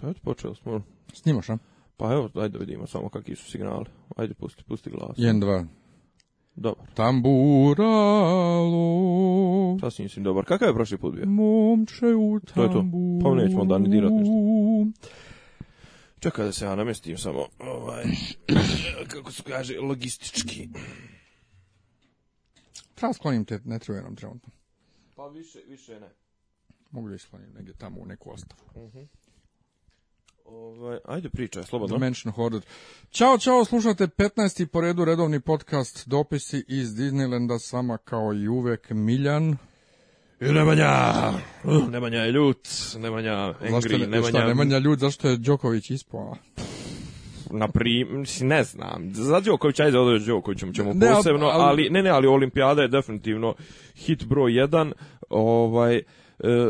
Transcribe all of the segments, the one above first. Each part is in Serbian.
Pa ti počeli smo. Snimaš, a? Pa evo, ajde vidimo samo kakvi su signali. Ajde, pusti, pusti glas. 1, 2. Dobar. Tamburalo. Šta si mislim dobar? Kakav je prošli put bio? Momče u tamburu. To je to. Pa nećemo da ni dirat ništa. Čekaj da se ja namestim samo, ovaj, kako se kaže, logistički. Treba sklonim te ne treba jednom trenutno. Pa više, više ne. Mogu da isklonim negdje tamo u neku ostavu. Mhm. Uh -huh. Ovaj, ajde pričaj, slobodno. Dimension Horror. Ćao, čao, slušate 15. po redu redovni podcast Dopisi iz Disneylanda sama kao i uvek Miljan. I Nemanja, Nemanja je ljut, Nemanja angry, zašto ne, Nemanja... Šta, Nemanja ljut, zašto je Đoković ispao? na prim, ne znam. Za Đoković, ajde od Đoković ćemo ne, posebno, ali, ali, ne ne, ali olimpijada je definitivno hit broj 1. Ovaj e,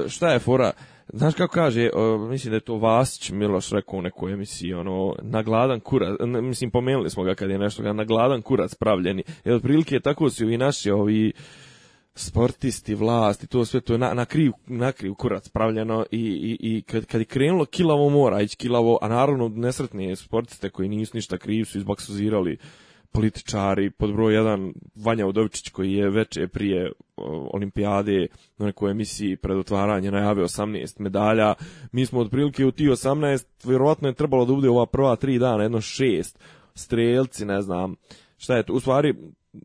šta je fora? Znaš kako kaže, mislim da je to Vasić Miloš rekao u nekoj emisiji, ono, nagladan kurac, mislim, pomenuli smo ga kad je nešto, ga nagladan kurac pravljeni, jer otprilike tako su i naši ovi sportisti, vlast i to sve, to je na, na, kriv, na kriv kurac pravljeno i, i, i kad, kad je krenulo kilavo mora ići kilavo, a naravno nesretni sportiste koji nisu ništa kriv su izbaksuzirali političari, pod broj jedan Vanja Udovičić koji je veče prije olimpijade na nekoj emisiji pred otvaranje najavio 18 medalja. Mi smo otprilike u ti 18, vjerovatno je trebalo da bude ova prva tri dana, jedno šest, strelci, ne znam, šta je to, u stvari,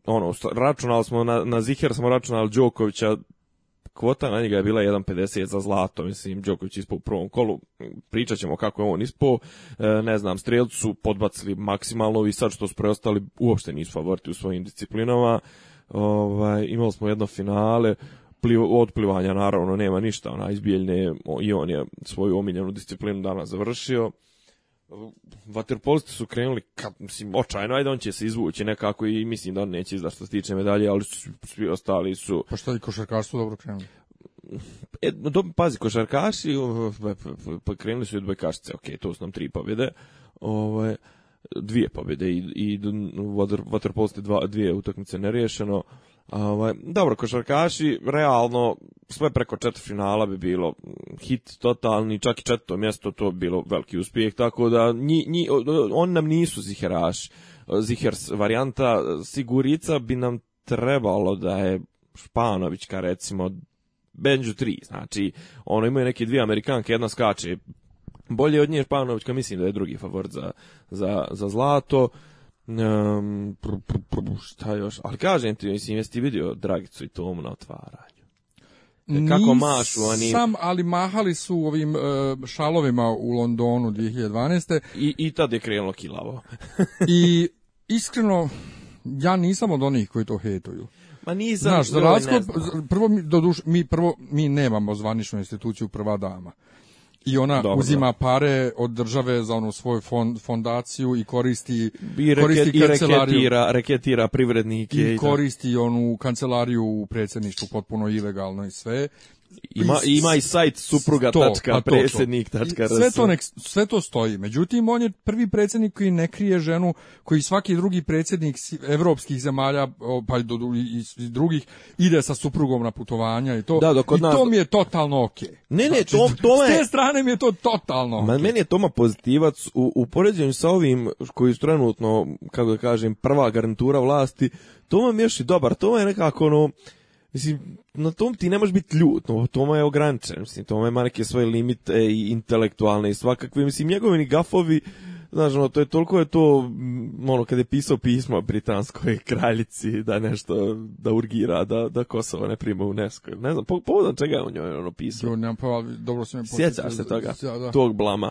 ono, računali smo, na, na Ziher smo računali Đokovića kvota na njega je bila 1.50 za zlato, mislim, Đoković ispo u prvom kolu, pričat ćemo kako je on ispo, e, ne znam, strelcu su podbacili maksimalno i sad što su preostali uopšte nisu favoriti u svojim disciplinama, ovaj, imali smo jedno finale, od plivanja naravno nema ništa, ona izbijeljne, i on je svoju omiljenu disciplinu danas završio, vaterpolisti su krenuli, ka, mislim, očajno, ajde on će se izvući nekako i mislim da on neće izda što se tiče medalje, ali svi ostali su... Pa šta i košarkarstvo dobro krenuli? E, do, pazi, košarkaši pa, pa, pa, krenuli su i odbojkašice, ok, to su nam tri pobjede, Ove, ovaj, dvije pobjede i, i vaterpolisti dvije utakmice nerješeno, Ovaj, dobro, košarkaši, realno, sve preko finala bi bilo hit totalni, čak i četvrto mjesto, to bi bilo veliki uspjeh, tako da nji, on nam nisu ziheraši. Zihers varijanta Sigurica bi nam trebalo da je Španovićka recimo Benju 3, znači ono imaju neke dvije Amerikanke, jedna skače bolje od nje Španovićka, mislim da je drugi favorit za, za, za zlato. Um, pr, pr, pr, šta još? Ali kažem ti, mislim, jesi ti vidio Dragicu i Tomu na otvaranju? E, kako Nisam, mašu oni... Sam, ali mahali su ovim e, šalovima u Londonu 2012. I, i tad je krenulo kilavo. I iskreno, ja nisam od onih koji to hetuju. Ma nisam, Znaš, za znam. prvo mi, do mi, prvo, mi nemamo zvaničnu instituciju prva dama. I ona uzima pare od države za onu svoju fondaciju i koristi I koristi i reketira, reketira privrednike i, i koristi onu kancelariju u predsjedništvu potpuno ilegalno i sve ima, ima i sajt supruga.predsjednik.rs. Pa sve, to sve to stoji. Međutim, on je prvi predsjednik koji ne krije ženu, koji svaki drugi predsjednik evropskih zemalja, pa i drugih, ide sa suprugom na putovanja i to. Da, dok I nas... to mi je totalno okej. Ne, ne, to, znači, to S te strane mi je to totalno okay. Meni je Toma pozitivac u, u poređenju sa ovim koji su trenutno, kako da kažem, prva garantura vlasti, to vam još i dobar, to je nekako ono, Mislim, na tom ti ne možeš biti ljut, no, Toma je ograničen, mislim, Toma ima neke svoje limite i intelektualne i svakakve, mislim, njegovi gafovi Znaš, ono, to je toliko je to, mm, ono, kad je pisao pismo britanskoj kraljici da nešto, da urgira, da, da Kosovo ne prima UNESCO. Ne znam, povodom čega je on njoj ono pisao. Ne pa, dobro mi Sjećaš se toga, tog blama.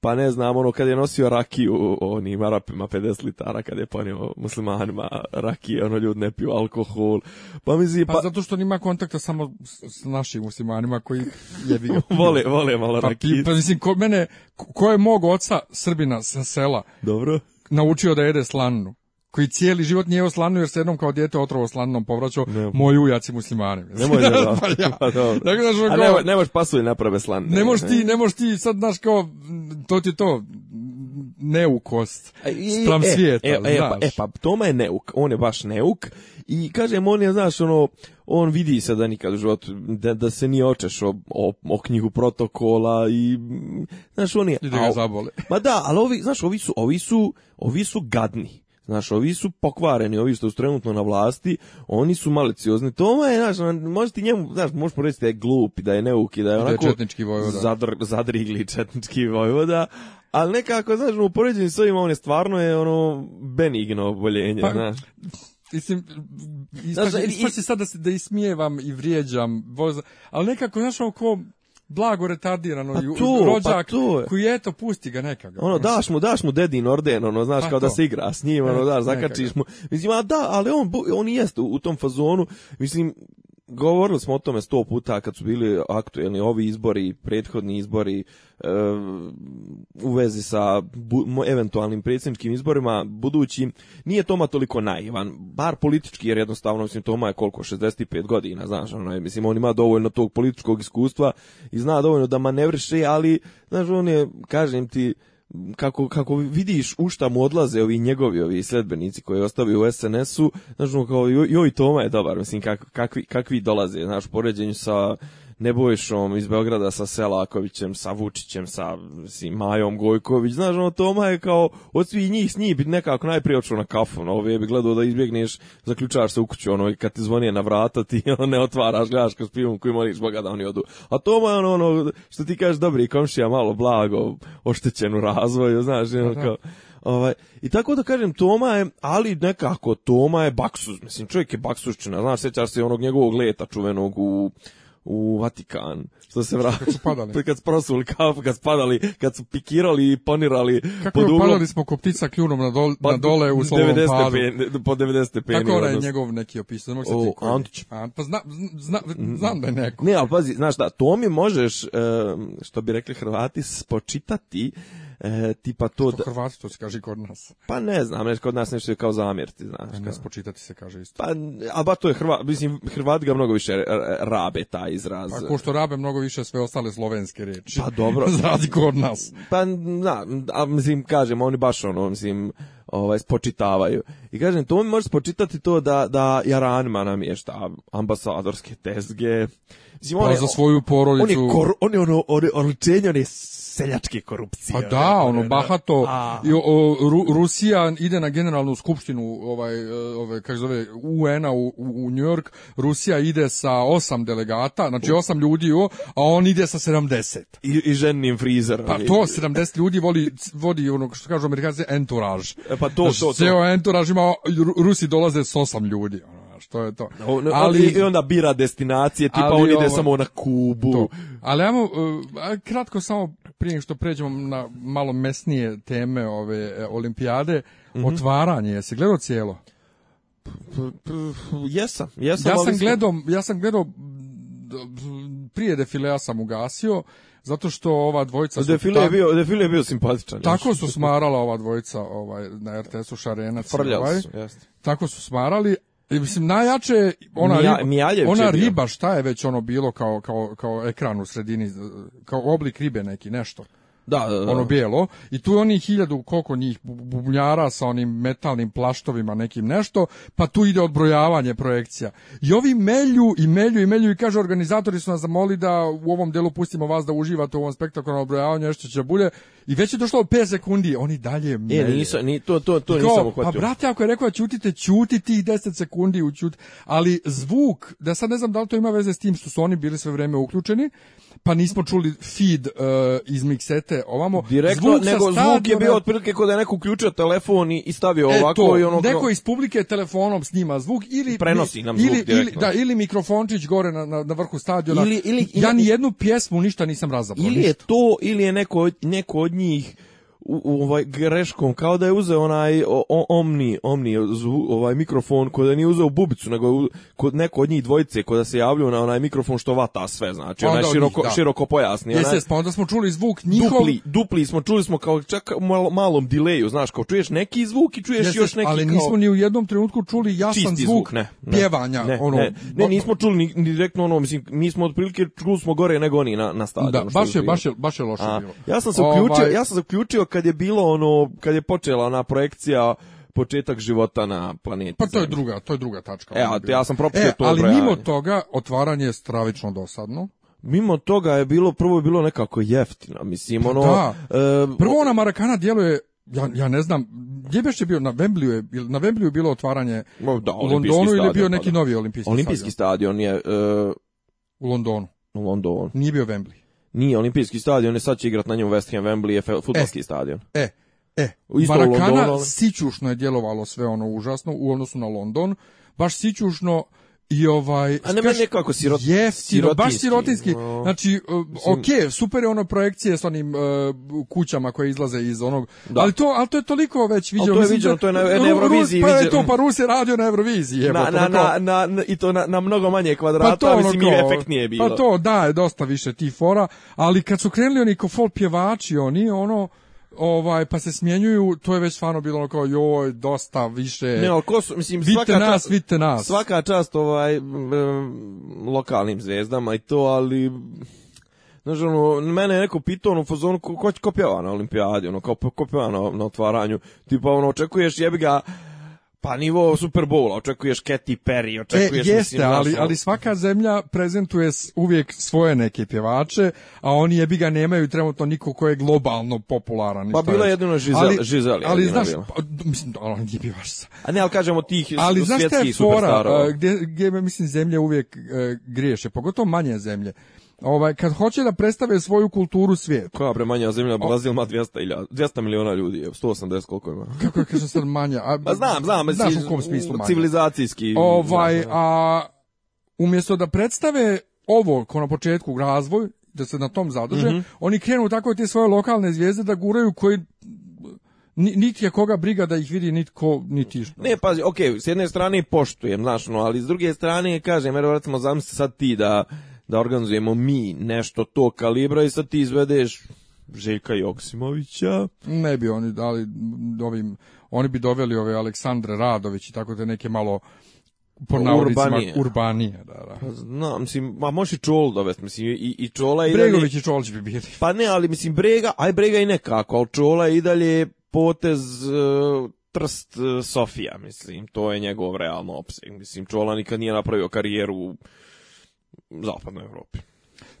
Pa ne znam, ono, kad je nosio rakiju onim Arapima 50 litara, kad je ponio muslimanima rakije, ono, ljudi ne piju alkohol. Pa Pa, pa zato što nima kontakta samo s, našim muslimanima koji je bio... vole, vole malo pa, rakije. Pa, mislim, ko, mene, ko je mog oca Srbina sa sela. Dobro. Naučio da jede slanu koji cijeli život nije oslanu jer se jednom kao dijete otrovo slanom povraćao moju, ujaci muslimani. Nemoj da. pa ja. pa ne, možeš naprave slanu Ne možeš ti, ne možeš ti sad znaš kao to ti to neukost e, e, svijeta. E, e, pa, e, pa Toma je neuk, on je baš neuk i kažem, on je, znaš, ono, on vidi se da nikad u životu, da, da se nije očeš o, o, knjigu protokola i, znaš, on je... I da ga zabole. Ma da, ali ovi, znaš, ovi su, ovi su, ovi su gadni. Znaš, ovi su pokvareni, ovi što su trenutno na vlasti, oni su maliciozni. Toma je, znaš, može ti njemu, znaš, možeš reći da je glup, da je neuki, da je onako... Da četnički vojvoda. zadrigli četnički vojvoda, ali nekako, znaš, u poređenju s ovim, on je stvarno je, ono, benigno oboljenje, pa, znaš. Mislim, ispaši, ispaši i... sad da, se, da ismijevam i vrijeđam, ali nekako, znaš, ono ko, blago retardirano pa tu, pa rođak pa tu. koji eto pusti ga nekako. Ono daš mu, daš mu dedin orden, ono znaš pa kao to. da se igra s njim, ono daš, zakačiš mu. Mislim a da, ali on on jeste u tom fazonu, mislim govorili smo o tome sto puta kad su bili aktuelni ovi izbori, prethodni izbori u vezi sa eventualnim predsjedničkim izborima budući Nije Toma toliko naivan, bar politički jer jednostavno mislim Toma je koliko 65 godina, znaš, ono, mislim on ima dovoljno tog političkog iskustva i zna dovoljno da manevriše, ali znaš on je kažem ti kako, kako vidiš u šta mu odlaze ovi njegovi ovi sledbenici koji ostavi u SNS-u, znači, ono kao, joj, Toma je dobar, mislim, kakvi, kakvi dolaze, znaš, poređenju sa Nebojšom iz Beograda sa Selakovićem, sa Vučićem, sa si, Majom Gojković. Znaš, ono, Toma je kao, od svih njih s njih bi nekako najprije očeo na kafu. Ono, bi gledao da izbjegneš, zaključaš se u kuću, ono, i kad ti zvonije na vrata, ti ono, ne otvaraš, gledaš kroz pivom koji moliš Boga da oni odu. A Toma je ono, ono, što ti kažeš, dobri komšija, malo blago, oštećen u razvoju, znaš, ono, kao, Ovaj, I tako da kažem, Toma je, ali nekako, Toma je baksuz, mislim, čovjek je baksuzčina, znaš, sjećaš se onog njegovog leta čuvenog u, u Vatikan. Što se vraća? Kad su Kad su prosuli kad su kad su pikirali i ponirali. Kako pod uglom... padali smo koptica kljunom na, dole pa, na dole u 90 padu. po 90 stepeni. Tako onaj njegov neki opis. Ne o, Antić. A, pa zna, zna, znam da je neko. Ne, al pazi, znaš da, to mi možeš, što bi rekli Hrvati, spočitati e, tipa to... Što da... se kaže kod nas. Pa ne znam, nešto kod nas nešto kao zamjer, ti znaš. Pa kod počitati se kaže isto. Pa, a ba to je Hrvat, mislim, Hrvati ga mnogo više rabe taj izraz. Pa ko što rabe mnogo više sve ostale slovenske reči. Pa dobro. Zradi kod nas. Pa, na, a, mislim, kažem, oni baš ono, mislim, ovaj, spočitavaju. I kažem, to mi može spočitati to da, da Jaranima namješta ambasadorske tezge, Zimone, pa za svoju porodicu. On je, ono, on je, seljačke korupcije. Pa ono, da, ono, bahato. A... I, Rusija ide na generalnu skupštinu ovaj, ovaj kako zove, UN-a u, u, u New York. Rusija ide sa osam delegata, znači osam ljudi, a on ide sa 70. I, i žennim frizer. Pa to, 70 ljudi voli, vodi ono, što kažu amerikanci, entourage. E, pa to, znači, to, to. Znači, ceo entourage ima, Rusi dolaze s osam ljudi, ono znaš, je to. ali, I onda bira destinacije, tipa on ide samo na Kubu. Ali ajmo, e, kratko samo prije što pređemo na malo mesnije teme ove e, olimpijade, mhm. otvaranje, jesi gledao cijelo? jesam, Ja sam gledao, ja sam gledao prije defilea sam ugasio, zato što ova dvojica... Defile, je, bio, bio simpatičan. Tako su smarala ova dvojica ovaj, na RTS-u Šarenac. ovaj, Tako su smarali, E, mislim, najjače ona, riba, ona riba, šta je već ono bilo kao, kao, kao ekran u sredini, kao oblik ribe neki, nešto. Da, ono bijelo i tu je oni hiljadu koliko njih bubnjara sa onim metalnim plaštovima nekim nešto, pa tu ide odbrojavanje projekcija. I ovi melju i melju i melju i kaže organizatori su nas zamoli da u ovom delu pustimo vas da uživate u ovom spektakularnom odbrojavanju nešto će bulje i već je došlo 5 sekundi, oni dalje e, melje. E, ni, to, to, to nisam Pa brate, ako je rekao ćutite, čuti tih 10 sekundi učut, ali zvuk, da sad ne znam da li to ima veze s tim što su oni bili sve vrijeme uključeni, pa nismo čuli feed eh, iz miksete ovamo. Direktno, zvuk nego stadiona, zvuk je bio otprilike kod da je neko uključio telefon i stavio e, ovako to, i ono... Neko iz publike telefonom snima zvuk ili... Prenosi nam zvuk ili, direktno. Ili, da, ili mikrofončić gore na, na, na vrhu stadiona. Ili, ili, ja ni jednu pjesmu ništa nisam razabrao. Ili je to, ili je neko, neko od njih u, ovaj greškom kao da je uzeo onaj o, omni omni ovaj mikrofon kod da nije uzeo bubicu nego kod neko od njih dvojice kod da se javljaju na onaj mikrofon što vata sve znači onaj široko da. široko pojasni pa onda smo čuli zvuk njihov dupli dupli smo čuli smo kao čak malom delayu, znaš kao čuješ neki zvuk i čuješ još neki ali nismo ni u jednom trenutku čuli jasan zvuk, zvuk ne, pjevanja ne, ono ne, nismo čuli ni, direktno ono mislim mi smo otprilike čuli smo gore nego oni na na stadionu da, baš je, baš je baš loše bilo ja sam se uključio ovaj- ja sam se uključio kad je bilo ono, kad je počela ona projekcija početak života na planeti. Pa to je druga, to je druga tačka. E, ja sam e, ali mimo toga otvaranje je stravično dosadno. Mimo toga je bilo, prvo je bilo nekako jeftino, mislim, pa ono... Da. prvo ona Marakana djeluje ja, ja ne znam, gdje beš je bio, na Wembleyu na Wembleyu je bilo otvaranje u Londonu ili je bio pa neki novi olimpijski, olimpijski stadion? stadion je... E, u Londonu. U Londonu. Nije bio Wembley. Nije olimpijski stadion, je sad će igrat na njemu West Ham Wembley, je futbolski e, stadion. E, e, sićušno je djelovalo sve ono užasno u odnosu na London, baš sićušno i ovaj a ne meni nekako sirot jeftino, baš sirotinski no. znači e, ok, super je ono projekcije s onim e, kućama koje izlaze iz onog ali to al to je toliko već vidio, to je to je na, Euroviziji pa je to pa Rus je radio na Euroviziji na, na, na, i to na, mnogo manje kvadrata pa to, mislim ono i efekt nije pa bilo pa to da je dosta više tih fora ali kad su krenuli oni ko pjevači oni ono ovaj pa se smjenjuju, to je već stvarno bilo ono kao joj dosta više. Ne, al ko su mislim svaka čast, nas, vidite nas. Svaka čast ovaj lokalnim zvezdama i to, ali Znaš, ono, mene je neko pitao ono, fazonu ko, ko, ko pjeva na olimpijadi, ono, kao pa, ko pjeva na, na otvaranju, tipa, ono, očekuješ jebi ga, pa nivo Super Bowl, očekuješ Katy Perry, e, očekuješ... E, jeste, ali, ali svaka zemlja prezentuje uvijek svoje neke pjevače, a oni jebi ga nemaju trenutno niko ko je globalno popularan. Pa bila je jedino Žizeli. Ali, ali znaš, pa, mislim, pjevač. A ne, ali kažemo tih ali, svjetskih superstarova. Ali znaš te fora, e, gdje, gdje, mislim, zemlje uvijek e, griješe, pogotovo manje zemlje ovaj, kad hoće da predstave svoju kulturu svijetu. Koja pre manja zemlja, Brazil ima 200, 200 miliona ljudi, 180 koliko ima. Kako je kažem sad manja? A, pa znam, znam. Znaš u kom smislu manja. Civilizacijski. Ovaj, ono. a umjesto da predstave ovo ko na početku razvoj, da se na tom zadrže, mhm. oni krenu tako te svoje lokalne zvijezde da guraju koji niti je koga briga da ih vidi nitko niti što. Ne, pazi, okej, okay, s jedne strane poštujem, znaš, no, ali s druge strane kažem, jer recimo zamisli sad ti da da organizujemo mi nešto to kalibra i sad ti izvedeš Željka Joksimovića. Ne bi oni dali ovim, oni bi doveli ove Aleksandre Radović i tako da neke malo po pa urbanije. urbanije, da, da. Pa, mislim, ma možeš i Čol dovest mislim, i, i Čola i Bregović i Čolić bi bili. Pa ne, ali mislim, Brega, aj Brega i nekako, ali Čola i dalje potez e, Trst e, Sofija, mislim, to je njegov realno opseg. Mislim, Čola nikad nije napravio karijeru zapadnoj Europi.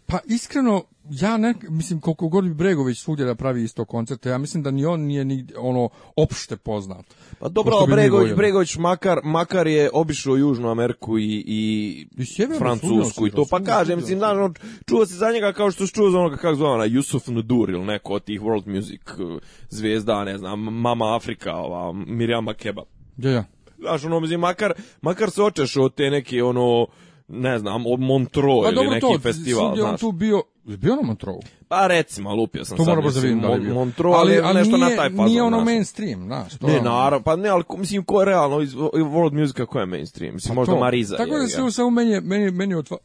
Pa iskreno, ja ne, mislim, koliko god bi Bregović svugdje da pravi isto koncerte, ja mislim da ni on nije ni, ono, opšte poznat. Pa dobro, Bregović, Bregović makar, makar je obišao Južnu Ameriku i, i, I Francusku i to, pa kaže, mislim, znaš, ono, čuo se za njega kao što se čuo za onoga, kako zove ona, Yusuf Nudur ili neko od tih world music uh, zvijezda, ne znam, Mama Afrika, ova, Mirjama Keba. Ja, ja. Znaš, ono, mislim, makar, makar se očeš od te neke, ono, ne znam, Montreux pa ili neki to, festival. Pa je on tu bio, je bio na Montreux? Pa recimo, lupio sam to sad, mislim, da Mon, Montreux, ali, ali nešto nije, na taj fazon. Nije ono znaš. mainstream, znaš. To ne, naravno, pa ne, ali mislim, ko je realno, iz world music, ko je mainstream? Mislim, pa možda to, Mariza. Tako je, da se u meni, meni, meni otva...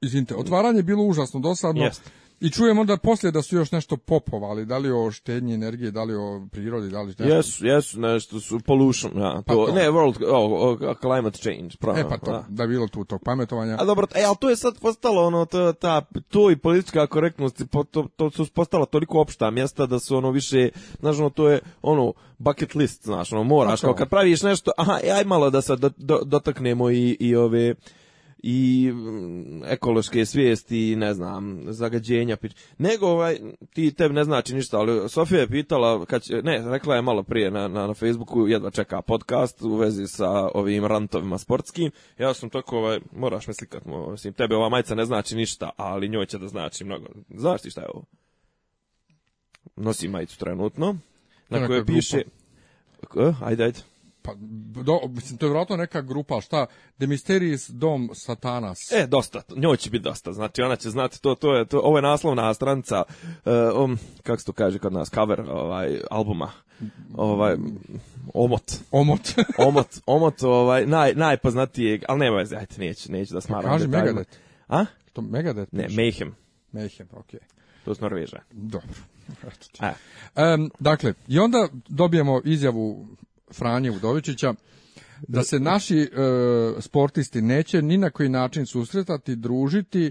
Izvinite, otvaranje je bilo užasno dosadno. Jeste i čujem onda poslije da su još nešto popovali, da li o štednji energije, da li o prirodi, da li nešto. Jesu, jesu, nešto su pollution, ja. Pa to, Ne, world, climate change, pravo. E pa to, da, da bilo tu to pametovanja. A dobro, e, ali to je sad postalo, ono, to, ta, to i politička korektnost, to, to su postala toliko opšta mjesta da su ono više, znaš, ono, to je, ono, bucket list, znaš, ono, moraš, kao kad praviš nešto, aha, e, aj malo da se dotaknemo i, i ove i mm, ekološke svijesti i ne znam, zagađenja. Nego ovaj, ti tebi ne znači ništa, ali Sofija je pitala, kad ne, rekla je malo prije na, na, na Facebooku, jedva čeka podcast u vezi sa ovim rantovima sportskim. Ja sam tako, ovaj, moraš me slikat, mislim, tebe ova majica ne znači ništa, ali njoj će da znači mnogo. Znaš ti šta je ovo? Nosi majicu trenutno, na kojoj piše... Ajde, ajde. Pa, do, mislim, to je vjerojatno neka grupa, šta? The Mysterious Dom Satanas. E, dosta, njoj će biti dosta, znači ona će znati, to, to je, to, ovo je naslovna stranica uh, eh, um, kako se to kaže kod nas, cover ovaj, albuma, ovaj, omot. Omot. omot, omot, ovaj, naj, najpoznatijeg, al nema veze, ajte, neće neću da smaram. Kaže Megadeth. A? To Megadeth? Ne, Mayhem. Mayhem, okej. Okay. To s Norveža. Dobro. um, dakle, i onda dobijemo izjavu Franje Udovičića da se naši e, sportisti neće ni na koji način susretati, družiti,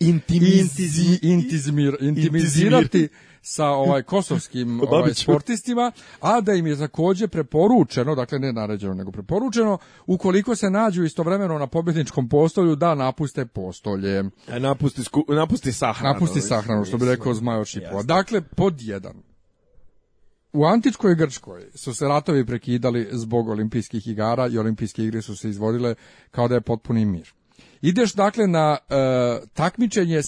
intimizirati sa ovaj kosovskim ovaj, sportistima, a da im je također preporučeno, dakle ne naređeno, nego preporučeno, ukoliko se nađu istovremeno na pobjedničkom postolju, da napuste postolje. E, napusti, sku, napusti sahranu. Napusti sahranu, što bi rekao Zmajo Šipova. Dakle, pod jedan u antičkoj Grčkoj su se ratovi prekidali zbog olimpijskih igara i olimpijske igre su se izvodile kao da je potpuni mir. Ideš dakle na e, takmičenje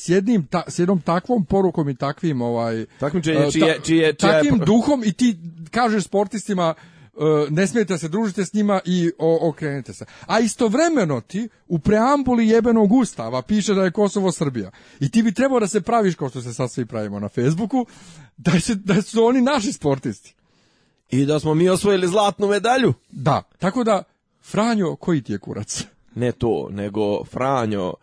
s jednom takvom porukom i takvim ovaj takmičenje e, čije, čije, takvim duhom i ti kažeš sportistima E, ne smijete se družite s njima i okrenete se. A istovremeno ti u preambuli jebenog ustava piše da je Kosovo Srbija. I ti bi trebao da se praviš kao što se sad svi pravimo na Facebooku, da, se, da su oni naši sportisti. I da smo mi osvojili zlatnu medalju. Da, tako da, Franjo, koji ti je kurac? Ne to, nego Franjo,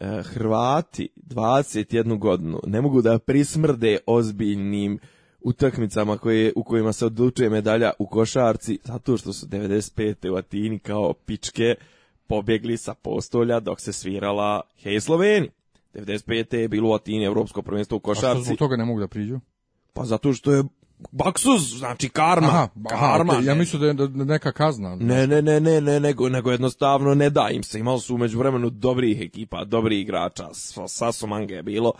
e, Hrvati 21 godinu ne mogu da prismrde ozbiljnim utakmicama koje, u kojima se odlučuje medalja u košarci, zato što su 95. u Atini kao pičke pobjegli sa postolja dok se svirala Hej Sloveni. 95. je bilo u Atini evropsko prvenstvo u košarci. A što zbog toga ne mogu da priđu? Pa zato što je Baksuz, znači karma. Aha, karma. ja mislim da je neka kazna. Ne, ne, ne, ne, nego, nego jednostavno ne da im se. Imali su umeđu vremenu dobrih ekipa, dobrih igrača, sasomange je bilo,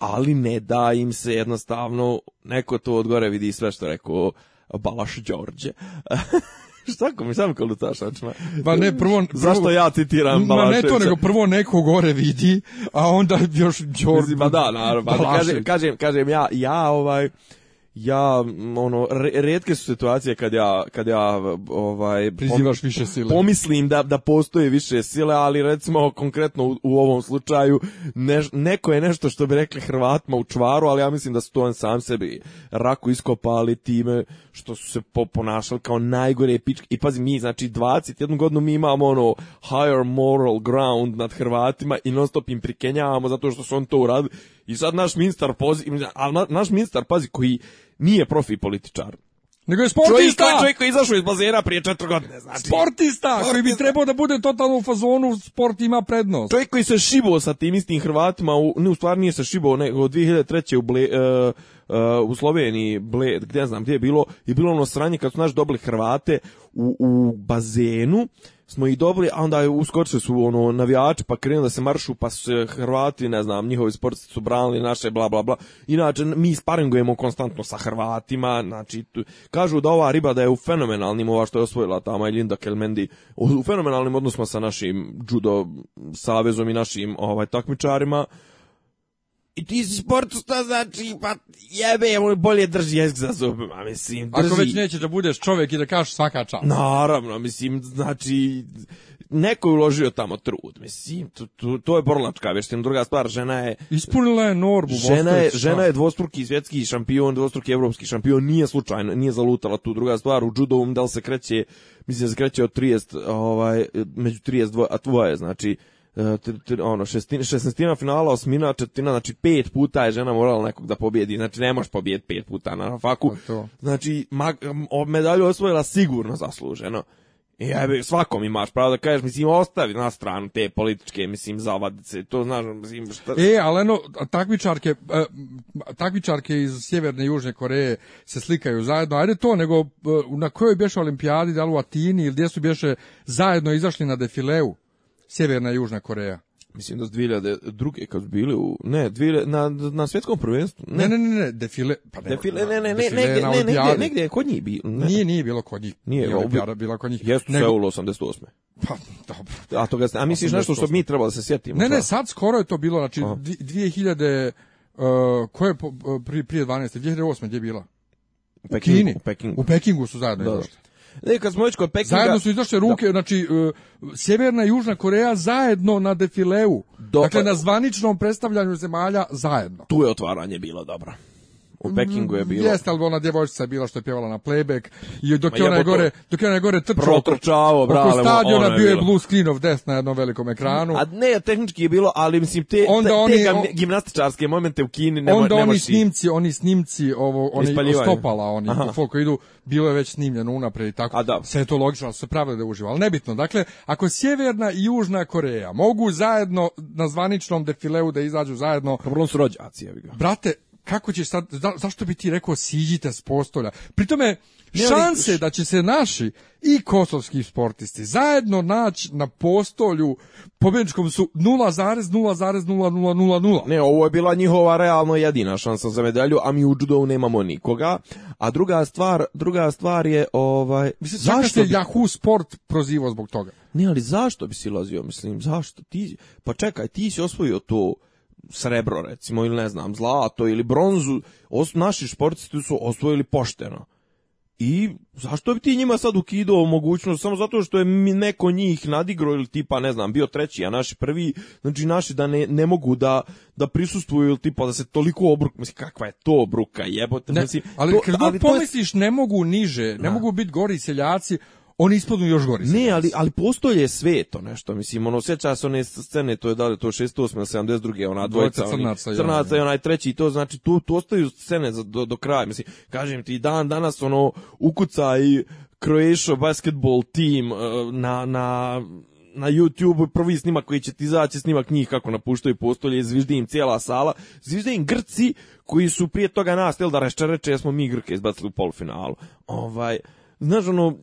ali ne da im se jednostavno neko to odgore vidi sve što rekao Balaš Đorđe. Šta ko mi sam kolutaš očima? Pa ne, prvo, Zašto ja citiram Balaševića? Ma ne to, nego prvo neko gore vidi, a onda još Đorđe... Pa da, naravno. Pa kažem, kažem, kažem ja, ja ovaj ja ono redke su situacije kad ja kad ja ovaj prizivaš više sile. Pomislim da da postoje više sile, ali recimo konkretno u, ovom slučaju ne, neko je nešto što bi rekli Hrvatima u čvaru, ali ja mislim da su to sam sebi raku iskopali time što su se ponašali kao najgore pičke. I pazi mi znači 21 godinu mi imamo ono higher moral ground nad Hrvatima i non stop im prikenjavamo zato što su on to uradili i sad naš ministar pozi, a naš ministar pazi koji nije profi političar. Nego je sportista. Čovjek, čovjek koji je izašao iz bazena prije četiri godine, znači. Sportista, koji bi trebao da bude totalno u fazonu, sport ima prednost. Čovjek koji se šibo sa tim istim Hrvatima, u, ne, u stvari nije se šibao, nego 2003. u Ble, uh, u Sloveniji, ble, gdje znam gdje je bilo, je bilo ono sranje kad su naš dobili Hrvate u, u bazenu, smo ih dobili, a onda je uskočili su ono navijači, pa krenuli da se maršu, pa su Hrvati, ne znam, njihovi sportisti su branili naše bla bla bla. Inače mi sparingujemo konstantno sa Hrvatima, znači tu, kažu da ova riba da je u fenomenalnim ova što je osvojila tamo Linda Kelmendi, u fenomenalnim odnosima sa našim judo savezom i našim ovaj takmičarima. I ti si sportista, znači, pa jebe, on bolje drži jezik za zubima, mislim. Ako već neće da budeš čovjek i da kažeš svaka čast. Naravno, mislim, znači, neko je uložio tamo trud, mislim, to, to, to je bornačka vještina, druga stvar, žena je... Ispunila je normu. Žena je, žena je dvostruki svjetski šampion, dvostruki evropski šampion, nije slučajno, nije zalutala tu druga stvar, u judovom da li se kreće, mislim se kreće od 30, ovaj, među 32, a tvoje, znači, E, ono, šestina, finala, osmina, četina znači pet puta je žena morala nekog da pobjedi, znači ne možeš pobjedi pet puta na faku. Pa znači, medalju osvojila sigurno zasluženo. Svako svakom imaš pravo da kažeš, mislim, ostavi na stranu te političke, mislim, zavadice, to znaš, mislim, šta... E, ali ono, takvičarke e, iz Sjeverne i Južne Koreje se slikaju zajedno, ajde to, nego e, na kojoj bješe olimpijadi, da li u Atini ili gdje su bješe zajedno izašli na defileu? Sjeverna i Južna Koreja. Mislim da su 2002. kad bili u... Ne, dvile, na, na svjetskom prvenstvu. Ne, ne, ne, ne, defile... Pa ne, defile, ne, ne, ne, ne, ne, ne, negdje je kod njih bilo. Ne. Nije, nije bilo kod njih. Nije, nije olimpijada bila kod njih. Jesu nego... Seul 88. Pa, dobro. A, toga, a misliš nešto što mi trebalo da se sjetimo? Ne, ne, sad skoro je to bilo, znači, 2000... Uh, koje je po, e, prije, 12. 2008. gdje je bila? U Pekingu, U Pekingu. U Pekingu su zajedno da, ne, kad smo kod Zajedno su izašle ruke, znači, e, Sjeverna i Južna Koreja zajedno na defileu. Dokle, dakle, na zvaničnom predstavljanju zemalja zajedno. Tu je otvaranje bilo dobro u Pekingu je mm, bilo. Jeste, ali ona djevojčica je bila što je pjevala na playback i dok je ona gore, dok je ona gore trčao protrčao, oko stadiona bio je Blue of death na jednom velikom ekranu. A ne, tehnički je bilo, ali mislim te, onda oni, gimnastičarske momente u Kini ne Onda oni snimci, oni snimci ovo oni stopala oni folku idu, bilo je već snimljeno unapred i tako. A da. Sve je to logično, se pravile da uživa, ali nebitno. Dakle, ako Sjeverna i Južna Koreja mogu zajedno na zvaničnom defileu da izađu zajedno, vrlo su rođaci, Brate, kako će sad, za, zašto bi ti rekao siđite s postolja? Pri tome, šanse da će se naši i kosovski sportisti zajedno naći na postolju pobjedničkom su 0,0,0000. Ne, ovo je bila njihova realno jedina šansa za medalju, a mi u judovu nemamo nikoga. A druga stvar, druga stvar je ovaj mislim zašto je bi... Yahoo Sport prozivao zbog toga? Ne, ali zašto bi si lazio, mislim, zašto ti pa čekaj, ti si osvojio to srebro recimo ili ne znam zlato ili bronzu, os, naši sportisti su osvojili pošteno. I zašto bi ti njima sad ukidao mogućnost samo zato što je neko njih nadigro ili tipa ne znam bio treći a naši prvi znači naši da ne, ne mogu da da prisustvuju ili tipa da se toliko obruk misli kakva je to bruka jebote ne, mislim, ali to, pomisliš ne mogu niže ne, ne. mogu biti gori seljaci oni ispadnu još gori. Ne, ali, ali postoje sve to nešto, mislim, ono, sjeća se one scene, to je da li to 68 ili 72, ona dvojica, crnaca, oni, crnaca i onaj treći, to znači, tu, tu ostaju scene do, do kraja, mislim, kažem ti, dan danas, ono, ukuca i Croatia basketball team e, na, na na YouTube prvi snimak koji će ti izaći snimak njih kako napuštaju postolje, zviždi im cijela sala, zvižde im Grci koji su prije toga nas, jel da rešče reče, smo mi Grke izbacili u polufinalu. Ovaj, znaš, ono,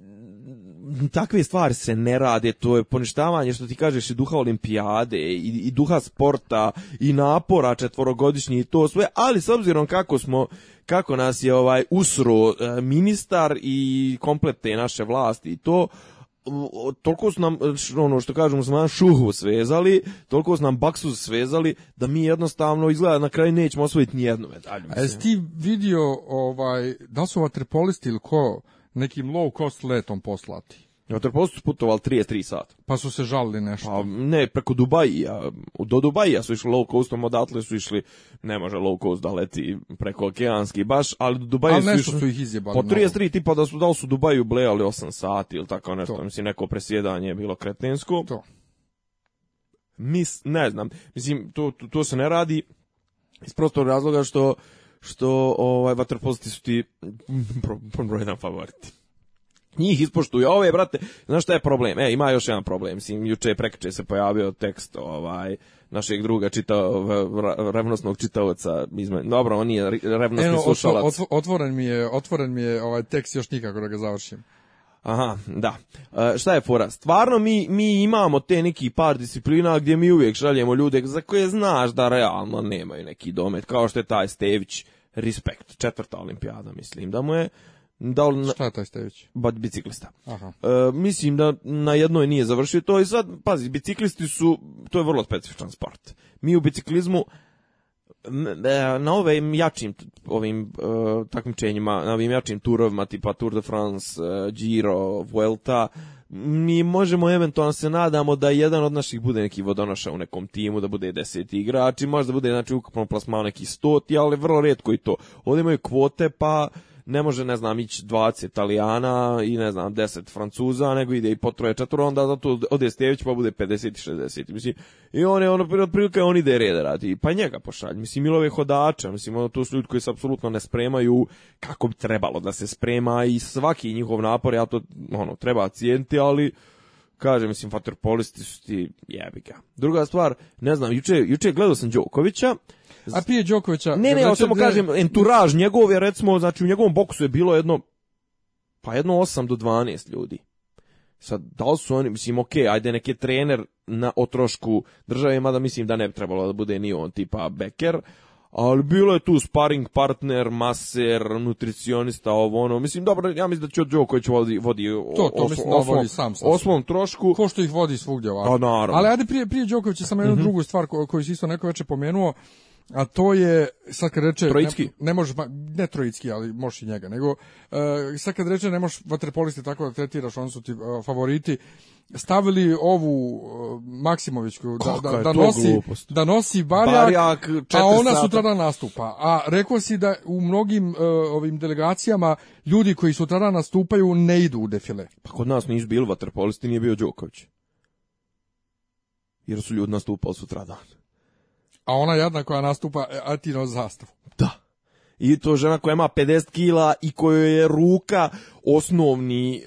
takve stvari se ne rade, to je poništavanje što ti kažeš i duha olimpijade i, duha sporta i napora četvorogodišnji i to sve, ali s obzirom kako smo kako nas je ovaj usro e, ministar i komplet te naše vlasti i to toliko su nam, ono što kažemo, nam šuhu svezali, toliko su nam baksu svezali, da mi jednostavno izgleda na kraju nećemo osvojiti nijednu medalju. A jesi ti vidio, ovaj, da su vaterpolisti ili ko, nekim low cost letom poslati. posto su putovali 33 sata. Pa su se žalili nešto. Pa ne, preko Dubaja. Do Dubaja su išli low costom, odatle su išli, ne može low cost da leti preko okeanski baš, ali do Dubaja su nešto išli, su ih izjebali. Po pa, 33 tipa da su, da su Dubaju blejali 8 sati ili tako nešto, to. mislim neko presjedanje je bilo kretensko. To. Mis, ne znam, mislim, to, to, to se ne radi iz prostog razloga što što ovaj vaterpolisti su ti broj jedan favoriti. Njih ispoštuju, ove, brate, znaš šta je problem? E, ima još jedan problem, mislim, juče prekče se pojavio tekst, ovaj, našeg druga čitao, revnosnog čitaoca, dobro, on nije revnosni slušalac. otvoren mi je, otvoren mi je ovaj tekst još nikako da ga završim. Aha, da. E, šta je fora? Stvarno mi, mi imamo te neki par disciplina gdje mi uvijek šaljemo ljude za koje znaš da realno nemaju neki domet, kao što je taj Stević respekt, četvrta olimpijada, mislim, da mu je da li na... Šta je taj Stević? Ba, biciklista. Aha. E, mislim da na jednoj nije završio to i sad, pazi, biciklisti su, to je vrlo specifičan sport. Mi u biciklizmu E, na ovim jačim ovim uh, takmičenjima, na ovim jačim turovima tipa Tour de France, e, Giro, Vuelta, mi možemo eventualno se nadamo da jedan od naših bude neki vodonoša u nekom timu, da bude deset igrači, možda bude znači ukupno plasmao neki stoti, ali vrlo redko i to. Ovdje imaju kvote, pa ne može, ne znam, ići 20 Italijana i ne znam, 10 Francuza, nego ide i po troje četvore, onda zato ode Stević pa bude 50 i 60. Mislim, i on je ono, otprilike on ide reda radi, pa njega pošalj. Mislim, Milove hodače, mislim, ono, to su ljudi koji se apsolutno ne spremaju kako bi trebalo da se sprema i svaki njihov napor, ja to, ono, treba cijenti, ali kaže, mislim, faterpolisti su ti jebiga. ga. Druga stvar, ne znam, juče, juče gledao sam Đokovića a prije Đokovića... Ne, ne, ja znači, kažem, enturaž njegov je recimo, znači u njegovom boksu je bilo jedno, pa jedno 8 do 12 ljudi. Sad, da li su oni, mislim, ok, ajde neki trener na otrošku države, mada mislim da ne bi trebalo da bude ni on tipa Becker, ali bilo je tu sparing partner, maser, nutricionista, ovo ono. Mislim, dobro, ja mislim da će Đoković vodi, vodi to, to mislim da sam, sam. osmom trošku. Ko što ih vodi svugdje ovako. Pa, naravno. Ali ajde prije, prije Đokovića samo jednu mhm. drugu stvar koju si isto neko večer pomenuo a to je, sad kad reče... Trojicki? Ne, ne možeš, ne trojicki, ali možeš i njega, nego uh, sad kad reče ne možeš vaterpolisti tako da tretiraš, oni su ti e, favoriti, stavili ovu uh, Maksimovićku da, da, nosi, da nosi barjak, a ona sata. nastupa. A rekao si da u mnogim ovim delegacijama ljudi koji tada nastupaju ne idu u defile. Pa kod nas nisu bili vaterpolisti, nije bio Đoković. Jer su ljudi nastupali sutrada. A ona jadna koja nastupa, e, Atino zastavu. Da. I to žena koja ima 50 kila i kojoj je ruka osnovni e,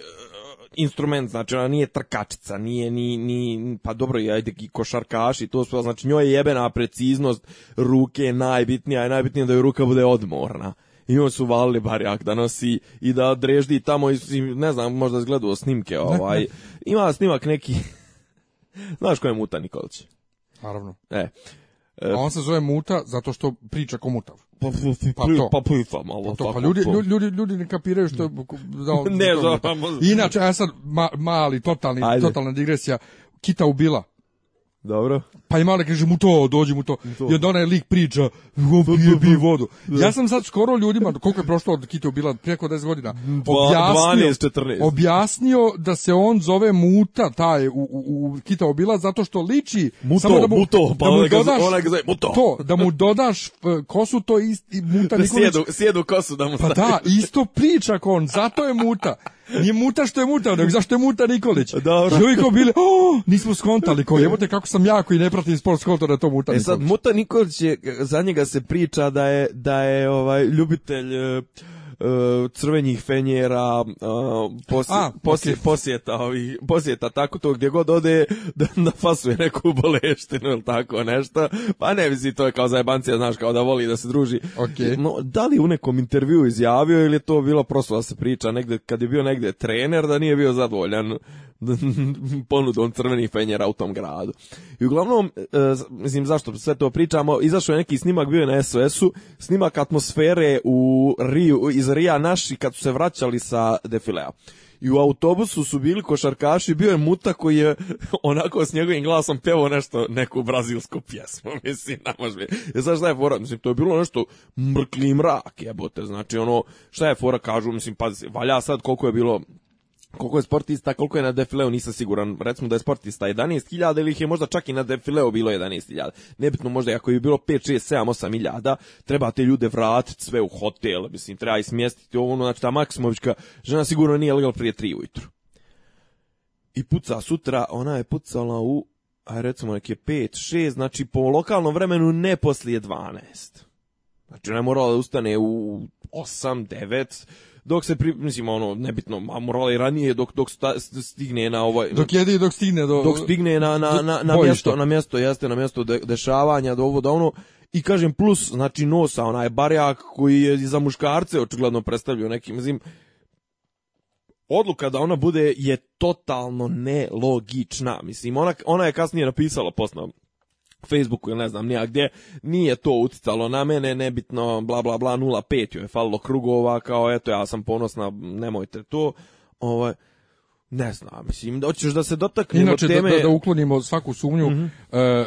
instrument, znači ona nije trkačica, nije ni, ni pa dobro ajde i košarkaši, to su, znači njoj je jebena preciznost ruke je najbitnija je najbitnije da joj ruka bude odmorna. I on su valili barjak da nosi i da dreždi tamo, ne znam, možda izgledao snimke, ovaj. ima snimak neki, znaš ko je Muta Nikolić? Naravno. E, E, A on se zove Muta zato što priča ko mutav. Pa, pa, pa, pa, pa to. malo. Pa, to, ljudi, ljudi, ljudi ne kapiraju što je... Da, Inače, ja e sad ma, mali, totalni, totalna digresija. Kita ubila. Dobro. Pa i male kaže mu to, dođi mu to. to. I onda onaj lik priča, pije, pije vodu. Ja sam sad skoro ljudima, koliko je prošlo od Kiteo Bila, preko 10 godina, objasnio, 12, 14. objasnio da se on zove Muta, taj, u, u, u Bila, zato što liči... Muto, samo da mu, Muto, pa da mu pa dodaš, onaj zove Muto. To, da mu dodaš eh, kosu, to isti Muta da Nikolić. Sjedu, sjedu kosu da mu pa stavi. Pa da, isto priča kon, zato je Muta. Nije muta što je muta, nego zašto je muta Nikolić. Da, I uvijek bili, oh, nismo skontali, ko jebote kako sam jako i ne pratim sport skonto da je to muta Nikolić. E sad, muta Nikolić je, za njega se priča da je, da je ovaj, ljubitelj e, E, crvenih fenjera, e, posje, A, posje, okay. posjeta, ovih, posjeta tako to gdje god ode da, da fasuje neku boleštinu ili tako nešto. Pa ne misli, to je kao zajebancija, znaš, kao da voli da se druži. Okay. No, da li u nekom intervju izjavio ili je to bilo prosto da se priča negde, kad je bio negde trener, da nije bio zadovoljan ponudom crvenih fenjera u tom gradu. I uglavnom, e, mislim zašto sve to pričamo, izašao je neki snimak, bio je na SOS-u, snimak atmosfere u Riju, iz Ria naši kad su se vraćali sa defilea. I u autobusu su bili košarkaši, bio je Muta koji je onako s njegovim glasom pevao nešto, neku brazilsku pjesmu, mislim, ne može e, Znaš šta je fora? Mislim, to je bilo nešto mrkli mrak, jebote, znači ono, šta je fora, kažu, mislim, pazi, valja sad koliko je bilo koliko je sportista, koliko je na defileu, nisam siguran. Recimo da je sportista 11.000 ili ih je možda čak i na defileu bilo 11.000. Nebitno možda, ako je bilo 5, 6, 7, 8 iljada, treba te ljude vratiti sve u hotel, mislim, treba i smjestiti ovo, ono, znači ta Maksimovićka žena sigurno nije legal prije 3 ujutru. I puca sutra, ona je pucala u, aj recimo neke je 5, 6, znači po lokalnom vremenu ne poslije 12. Znači ona je morala da ustane u 8, 9, dok se pri, mislim ono nebitno a morala i ranije dok dok stigne na ovaj dok jedi dok stigne do dok stigne na na na na mjesto na mjesto jeste na mjesto de, dešavanja do ovo da ono i kažem plus znači nosa onaj barjak koji je za muškarce očigledno predstavljao nekim mislim odluka da ona bude je totalno nelogična mislim ona ona je kasnije napisala posna Facebooku ili ne znam nija gdje, nije to uticalo na mene, nebitno, bla bla bla, 0,5 joj je falilo krugova, kao eto, ja sam ponosna, nemojte to, ovaj, ne znam, mislim, hoćeš da se dotaknemo Inače, da, da uklonimo svaku sumnju, mhm. e,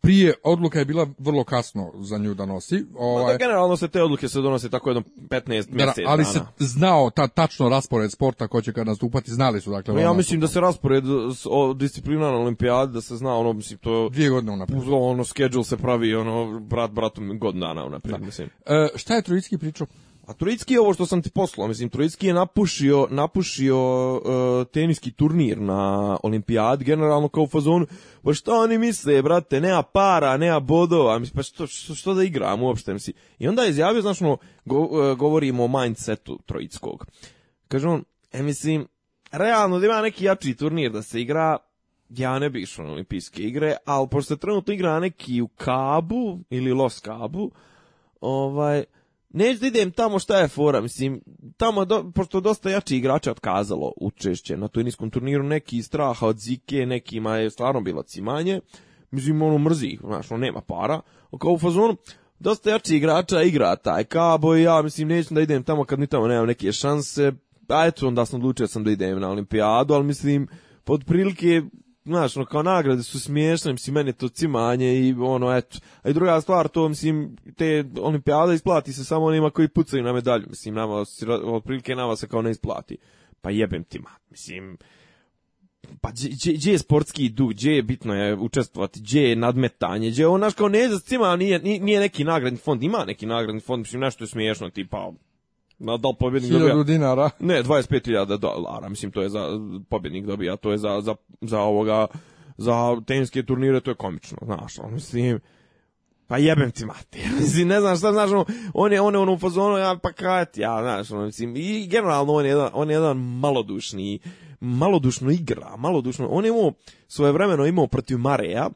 prije odluka je bila vrlo kasno za nju da nosi. Ovaj, generalno se te odluke se donose tako jedno 15 mjeseci. Ali dana. se znao ta tačno raspored sporta ko će kad nastupati, znali su dakle. No, ja ono, mislim da se raspored o disciplina na olimpijadi da se zna ono mislim to dvije godine unaprijed. Ono schedule se pravi ono brat bratom godinama dana unaprijed mislim. E, šta je Trojicki pričao? A Trojicki je ovo što sam ti poslao, mislim, Trojicki je napušio, napušio e, teniski turnir na olimpijad, generalno kao u fazonu, pa što oni misle, brate, nema para, nema bodova, mislim, pa što, što, što da igram uopšte, mislim. I onda je izjavio, znači, govorimo o mindsetu Trojickog. Kaže on, e, mislim, realno da ima neki jači turnir da se igra, ja ne bih išao na olimpijske igre, ali pošto se trenutno igra neki u Kabu ili Los Kabu, ovaj, Neću da idem tamo šta je fora, mislim, tamo, do, pošto dosta jači igrača otkazalo učešće na tuniskom turniru, neki straha od zike, nekima je stvarno bilo cimanje, mislim, ono mrzi znaš, ono nema para, a kao u fazonu, dosta jači igrača igra taj kabo i ja, mislim, neću da idem tamo kad ni tamo nemam neke šanse, a eto, onda sam odlučio sam da idem na olimpijadu, ali mislim, pod prilike znaš, ono, kao nagrade su smiješne, mislim, meni to cimanje i ono, eto. A i druga stvar, to, mislim, te olimpijade isplati se samo onima koji pucaju na medalju, mislim, nama, otprilike nama se kao ne isplati. Pa jebem ti, ma, mislim, pa gdje je sportski duh, gdje je bitno je učestvovati, gdje je nadmetanje, gdje je on, znaš, kao ne, cima, nije, nije neki nagradni fond, ima neki nagradni fond, mislim, nešto je smiješno, tipa, Ma da li pobjednik dobija? 1000 dinara. Ne, 25.000 dolara, mislim to je za pobjednik dobija, to je za, za, za ovoga za teniske turnire, to je komično, znaš, on mislim pa jebem ti mati. Mislim, ne znam šta, znaš, ono, on je, on je ono u fazonu, ja pa ja, znaš, ono, mislim, i generalno on je jedan, on je jedan malodušni, malodušno igra, malodušno, on je imao, svoje vremeno imao protiv Mareja,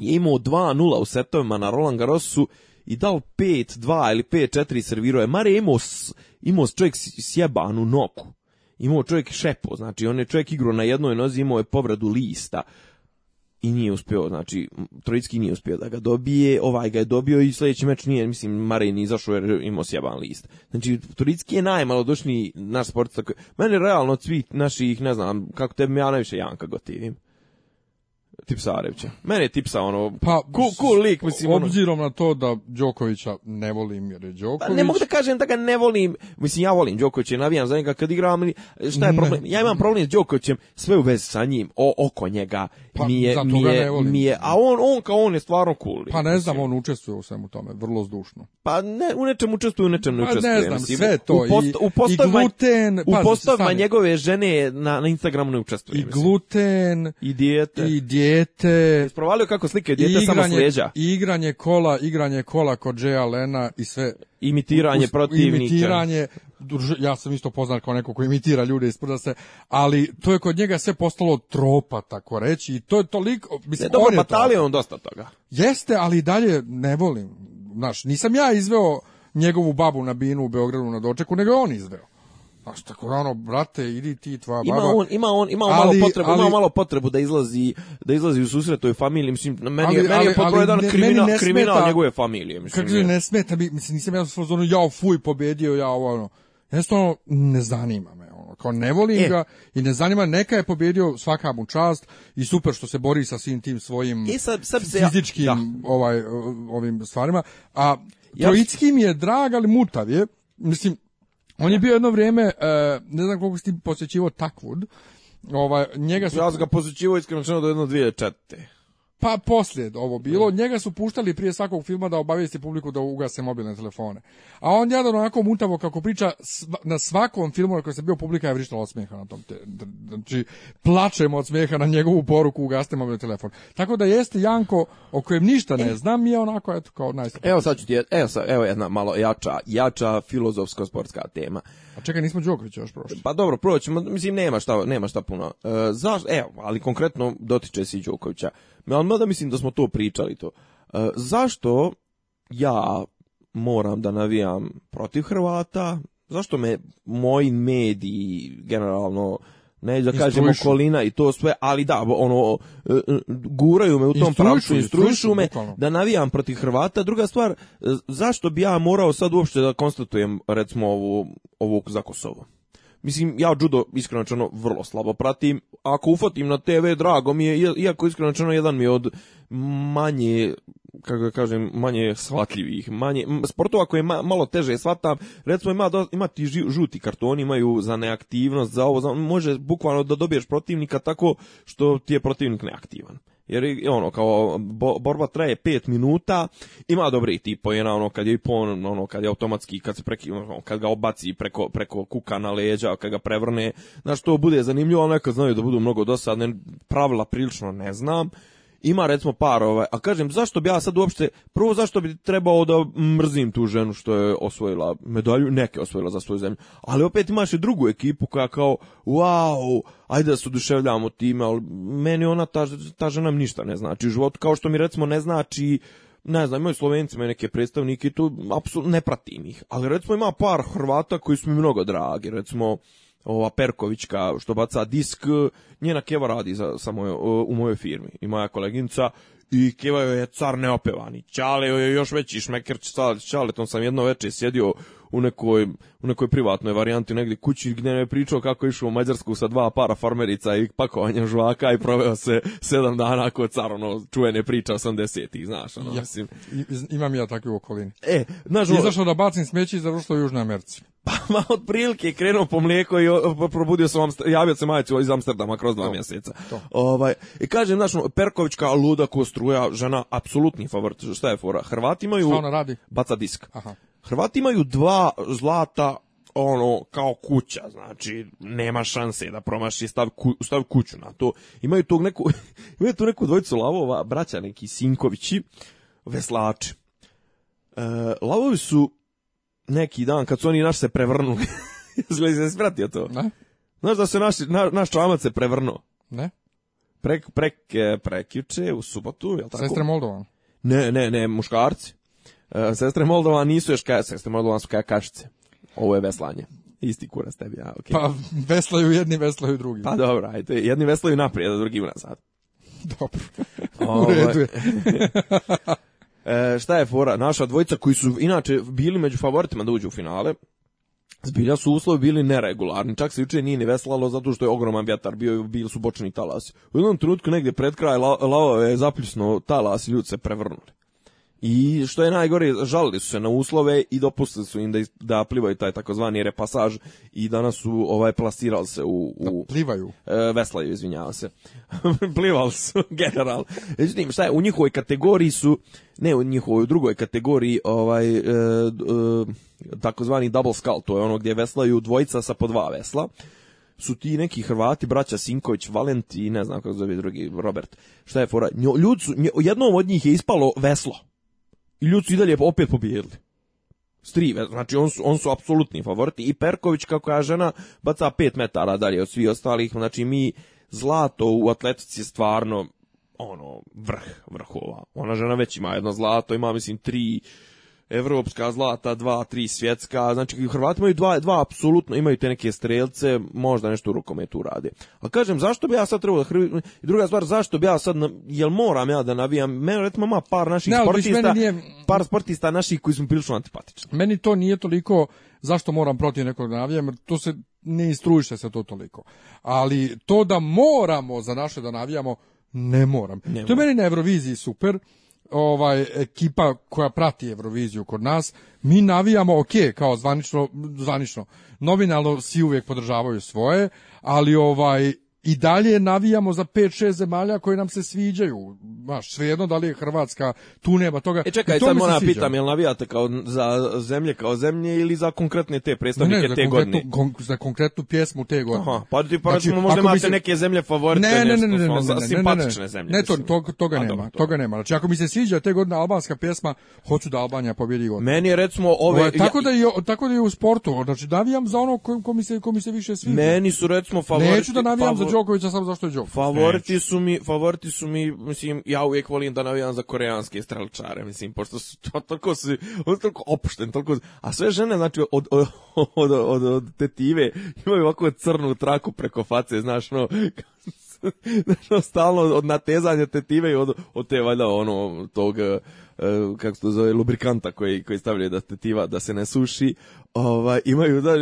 je imao 2-0 u setovima na Roland Garrosu, i dal 5-2 ili 5-4 servirao je. Mare imao, imao čovjek sjebanu noku. Imao čovjek šepo, znači on je čovjek igrao na jednoj nozi, imao je povredu lista i nije uspio, znači Trojicki nije uspio da ga dobije, ovaj ga je dobio i sljedeći meč nije, mislim, Marin izašao jer imao sjeban list. Znači, Trojicki je najmalodošniji naš sportista koji... Mene realno cvit naših, ne znam, kako tebi ja najviše Janka gotivim. Tipsarevića. Meni je Tipsa ono, pa, cool, cool lik. Mislim, ono. obzirom na to da Đokovića ne volim jer je Đoković. Pa ne mogu da kažem da ga ne volim. Mislim, ja volim Đokovića navijam za njega kad igram. Šta je problem? Ja imam problem s Đokovićem, sve u vezi sa njim, o, oko njega. Pa, mi je, mi je, a on, on kao on je stvarno cool. pa ne znam, on učestvuje u svemu tome, vrlo zdušno. Pa ne, u nečem učestvuje, u nečem ne učestvuje. Pa ne znam, sve to. U, post, u i gluten, u njegove žene na, na Instagramu ne učestvuje. I gluten, i dijete. I dijete. Isprovalio kako slike dijete igranje, samo sleđa. Igranje kola, igranje kola kod Jay Lena i sve. Imitiranje protivnika. Imitiranje, ja sam isto poznat kao neko koji imitira ljude iz se, ali to je kod njega sve postalo tropa, tako reći, i to je toliko... Mislim, ne, dobro, je on dosta toga. Jeste, ali i dalje ne volim. Znaš, nisam ja izveo njegovu babu na binu u Beogradu na dočeku, nego je on izveo. Znaš, tako ono, brate, idi ti tvoja baba. Ima on, ima on, ima on ali, malo potrebu, ali, ima malo potrebu da izlazi, da izlazi u susret toj familiji, mislim, meni, ali, meni je jedan ne, kriminal, smeta, kriminal njegove familije, mislim. Kako ne smeta, mislim, nisam ja u jao, fuj, pobedio, ja ovo, ono. Jednostavno, ne zanima me, ono, kao ne volim e. ga i ne zanima, neka je pobjedio svaka mu čast i super što se bori sa svim tim svojim e, sad, sad se fizičkim ja, ovaj, ovim stvarima, a Trojicki mi je drag, ali mutav je, mislim, on je bio jedno vrijeme, e, ne znam koliko si ti posjećivao Takwood, ovaj, njega su... Ja sam ga posjećivo iskreno do jedno dvije pa poslije ovo bilo, njega su puštali prije svakog filma da obavijesti publiku da ugase mobilne telefone. A on jadan onako mutavo kako priča na svakom filmu na kojem se bio publika je vrištala od smijeha na tom. znači, plačemo od smijeha na njegovu poruku ugaste mobilni telefon. Tako da jeste Janko o kojem ništa ne znam je onako eto kao najstavljeno. Evo sad ću ti, evo, evo jedna malo jača, jača filozofsko-sportska tema. A čekaj, nismo Đokovića još prošli. Pa dobro, proćemo, mislim, nema šta, nema šta puno. E, evo, ali konkretno dotiče se i Đokovića. Ali mada mislim da smo to pričali to. E, zašto ja moram da navijam protiv Hrvata? Zašto me moji mediji generalno ne da kažem okolina i to sve, ali da, ono, e, e, guraju me u tom pravcu, instruišu me da navijam protiv Hrvata. Druga stvar, e, zašto bi ja morao sad uopšte da konstatujem, recimo, ovu, ovu za Kosovo? Mislim, ja judo iskreno vrlo slabo pratim. Ako ufatim na TV, drago mi je, iako iskreno rečeno jedan mi je od manje kako da kažem, manje shvatljivih, manje, sportova koje ma, malo teže shvatam, recimo ima, ima ti žuti kartoni, imaju za neaktivnost, za ovo, za, može bukvalno da dobiješ protivnika tako što ti je protivnik neaktivan jer ono kao borba traje 5 minuta ima dobri tip pojena ono kad je ono kad je automatski kad se preki, ono, kad ga obaci preko preko kuka na leđa kad ga prevrne znači to bude zanimljivo ali neka znaju da budu mnogo dosadne pravila prilično ne znam ima recimo par, ovaj, a kažem, zašto bi ja sad uopšte, prvo zašto bi trebao da mrzim tu ženu što je osvojila medalju, neke osvojila za svoju zemlju, ali opet imaš i drugu ekipu koja kao, wow, ajde da se oduševljamo time, ali meni ona, ta, ta žena ništa ne znači u životu, kao što mi recimo ne znači, ne znam, imaju Slovenci, imaju neke predstavnike i tu apsolutno ne pratim ih. Ali recimo ima par Hrvata koji su mi mnogo dragi, recimo ova Perkovićka što baca disk, njena keva radi za, sa u mojoj firmi i moja koleginica i keva je car neopevani. Čale je još veći šmeker, čale, tom sam jedno večer sjedio u nekoj, privatnoj varijanti negdje kući gdje je pričao kako je išao u Mađarsku sa dva para farmerica i pakovanjem žvaka i proveo se sedam dana kod car, ono, čuvene priče 80-ih, znaš, ono, ja, mislim. Imam ja takve okolini. E, znaš, ono- Izašao da bacim smeći i završilo u Južnoj Americi. Pa, ma, otprilike, krenuo po mlijeko i probudio se, Amster, javio se majicu iz Amsterdama kroz dva mjeseca. To. Ovaj, I kažem, znaš, ono, Perkovićka, luda ko struja, žena, apsolutni favorit. Šta je fora? Hrvati imaju... Šta ona radi? Baca disk. Aha. Hrvati imaju dva zlata ono kao kuća, znači nema šanse da promaši stav, ku, stav kuću na to. Imaju tog neku imaju tu neku dvojicu lavova, braća neki Sinkovići, veslači. E, lavovi su neki dan kad su oni naš se prevrnuli. Jesi se spratio to? Ne. Znaš da se naš, na, naš se prevrnuo? Ne. Prek, prek, e, prekjuče u subotu, jel tako? Sestre Moldovan. Ne, ne, ne, muškarci. E, sestre Moldova nisu još kaj, sestre Moldova su kašice, Ovo je veslanje. Isti kurac tebi, okay. Pa veslaju jedni, veslaju drugi. Pa dobro, ajde, jedni veslaju naprijed, a drugi nasad. Dobro. U redu je. e, šta je fora? Naša dvojica koji su inače bili među favoritima da uđu u finale, Zbilja su uslovi bili neregularni, čak se juče nije ni veslalo zato što je ogroman vjetar bio i bili su bočni talasi. U jednom trenutku negdje pred kraj lao je zapljusno talas i ljudi se prevrnuli. I što je najgore, žalili su se na uslove i dopustili su im da, da plivaju taj takozvani repasaž i danas su ovaj plasirali se u... u plivaju? E, veslaju, izvinjava se. plivali su, general. E, međutim, šta je, u njihovoj kategoriji su, ne u njihovoj, drugoj kategoriji, ovaj, e, e, takozvani double skull, to je ono gdje veslaju dvojica sa po dva vesla su ti neki Hrvati, braća Sinković, Valent i ne znam kako zove drugi, Robert. Šta je fora? su, jednom od njih je ispalo veslo i ljudi su i dalje opet pobijedili. Strive, znači on su, on su apsolutni favoriti. I Perković, kako je žena, baca 5 metara dalje od svih ostalih. Znači mi zlato u atletici stvarno ono, vrh vrhova. Ona žena već ima jedno zlato, ima mislim tri evropska zlata, dva, tri svjetska, znači Hrvati imaju dva, dva apsolutno, imaju te neke strelce, možda nešto u rukometu rade. A kažem, zašto bi ja sad trebao da I druga stvar, zašto bi ja sad, jel moram ja da navijam, meni recimo ima par naših sportista, par sportista naših koji su prilično antipatični. Meni to nije toliko zašto moram protiv nekog navijam, jer to se ne istrujiše se to toliko. Ali to da moramo za naše da navijamo, ne moram. to je meni na Euroviziji super, ovaj ekipa koja prati Euroviziju kod nas, mi navijamo ok, kao zvanično zvanično. svi uvijek podržavaju svoje, ali ovaj i dalje navijamo za 5-6 zemalja koje nam se sviđaju. Maš, svejedno da li je Hrvatska, tu nema toga. E čekaj, sad pitam, jel navijate kao za zemlje kao zemlje ili za konkretne te predstavnike te godine? za konkretnu pjesmu te godine. Aha, pa ti pa znači, možda imate neke zemlje favorite, ne, ne, ne, ne, to, toga nema, toga nema. Znači, ako mi se sviđa te godine albanska pjesma, hoću da Albanija pobjedi godine. Meni je recimo ove... tako, da i, tako da u sportu, znači navijam za ono ko, mi, se, više sviđa. Meni su recimo favoriti... da navijam Đokovića sam zašto je Đoković. Favoriti su mi, favoriti su mi, mislim, ja uvijek volim da navijam za koreanske strelčare, mislim, pošto su to toliko se toliko opušten, toliko, a sve žene, znači, od, od, od, tetive imaju ovako crnu traku preko face, znaš, no, ono, stalno od natezanja tetive i od, od te valjda ono tog eh, kako se to zove lubrikanta koji koji stavljaju da tetiva da se ne suši ova, imaju da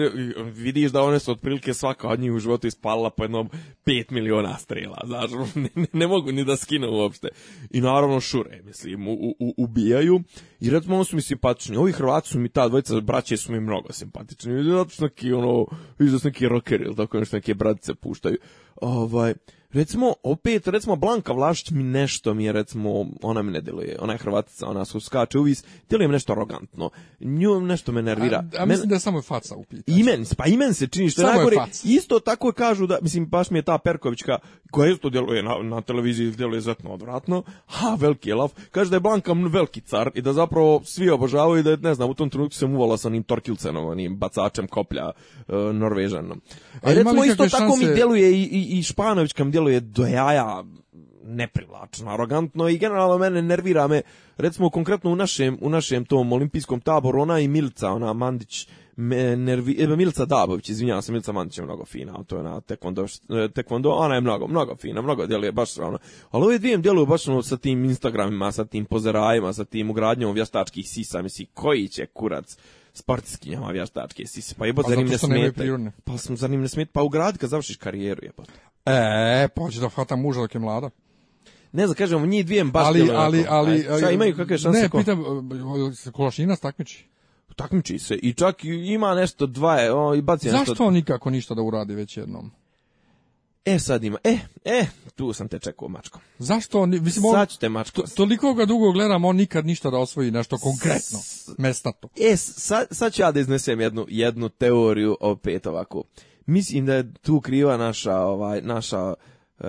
vidiš da one su otprilike svaka od njih u životu ispalila po jednom 5 miliona strela, znaš, ne, mogu ni da skinu uopšte. I naravno šure, mislim, u, u, ubijaju i recimo ono su mi simpatični. Ovi Hrvati su mi ta dvojica braće su mi mnogo simpatični. Zato što neki ono, izvrsno neki rocker ili tako nešto neke bratice puštaju. Ovaj recimo, opet, recimo, Blanka Vlašić mi nešto mi je, recimo, ona mi ne djeluje ona je Hrvatica, ona su skače u vis, djeluje mi nešto arogantno, nju nešto me nervira. A, mislim da je samo faca u pitanju. Imen, pa imen se čini, što je najgore, isto tako kažu da, mislim, baš mi je ta Perkovićka, koja isto djeluje na, na televiziji, djeluje zvetno odvratno, ha, veliki lav, kaže da je Blanka veliki car i da zapravo svi obožavaju da je, ne znam, u tom trenutku se muvala sa njim Torkilcenom, onim bacačem koplja uh, Norvežanom. A, recimo, isto tako mi djeluje i, i, Španović djeluje do jaja neprivlačno, arogantno i generalno mene nervira me, recimo konkretno u našem, u našem tom olimpijskom taboru, ona i Milica, ona Mandić, me nervi, e, Milica Dabović, izvinjavam se, Milica Mandić je mnogo fina, to je na tekvondo, tekvondo, ona je mnogo, mnogo fina, mnogo djeluje, baš ono, ali ove dvije djeluju baš ono sa tim Instagramima, sa tim pozerajima, sa tim ugradnjom vještačkih sisa, misli, koji će kurac, s partijskinjama vještačke sise. Pa jebote, pa, zar Pa sam, ne Pa kad završiš karijeru, jebote. E, pa hoće da hvata muža dok je mlada. Ne znam, kažemo, njih dvijem baš ali, ali, ali, imaju kakve šanse? Ne, ko? pitam, se takmiči? Takmiči se i čak ima nešto dva, o, i baci nešto... Zašto on nikako ništa da uradi već jednom? E, sad ima, e, e, tu sam te čekao mačko. Zašto on, mislim, sad ću mačko. toliko ga dugo gledam, on nikad ništa da osvoji nešto konkretno, to. E, sad, sad ću ja da iznesem jednu, jednu teoriju opet ovako. Mislim da je tu kriva naša, ovaj, naša e,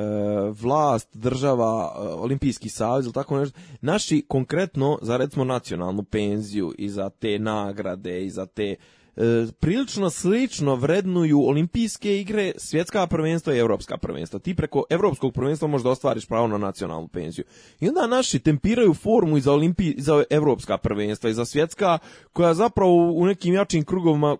vlast, država, e, olimpijski savez ili tako nešto. Naši konkretno za recimo nacionalnu penziju i za te nagrade i za te e, prilično slično vrednuju olimpijske igre, svjetska prvenstva i evropska prvenstva. Ti preko evropskog prvenstva možda ostvariš pravo na nacionalnu penziju. I onda naši tempiraju formu i za, za evropska prvenstva i za svjetska, koja zapravo u nekim jačim krugovima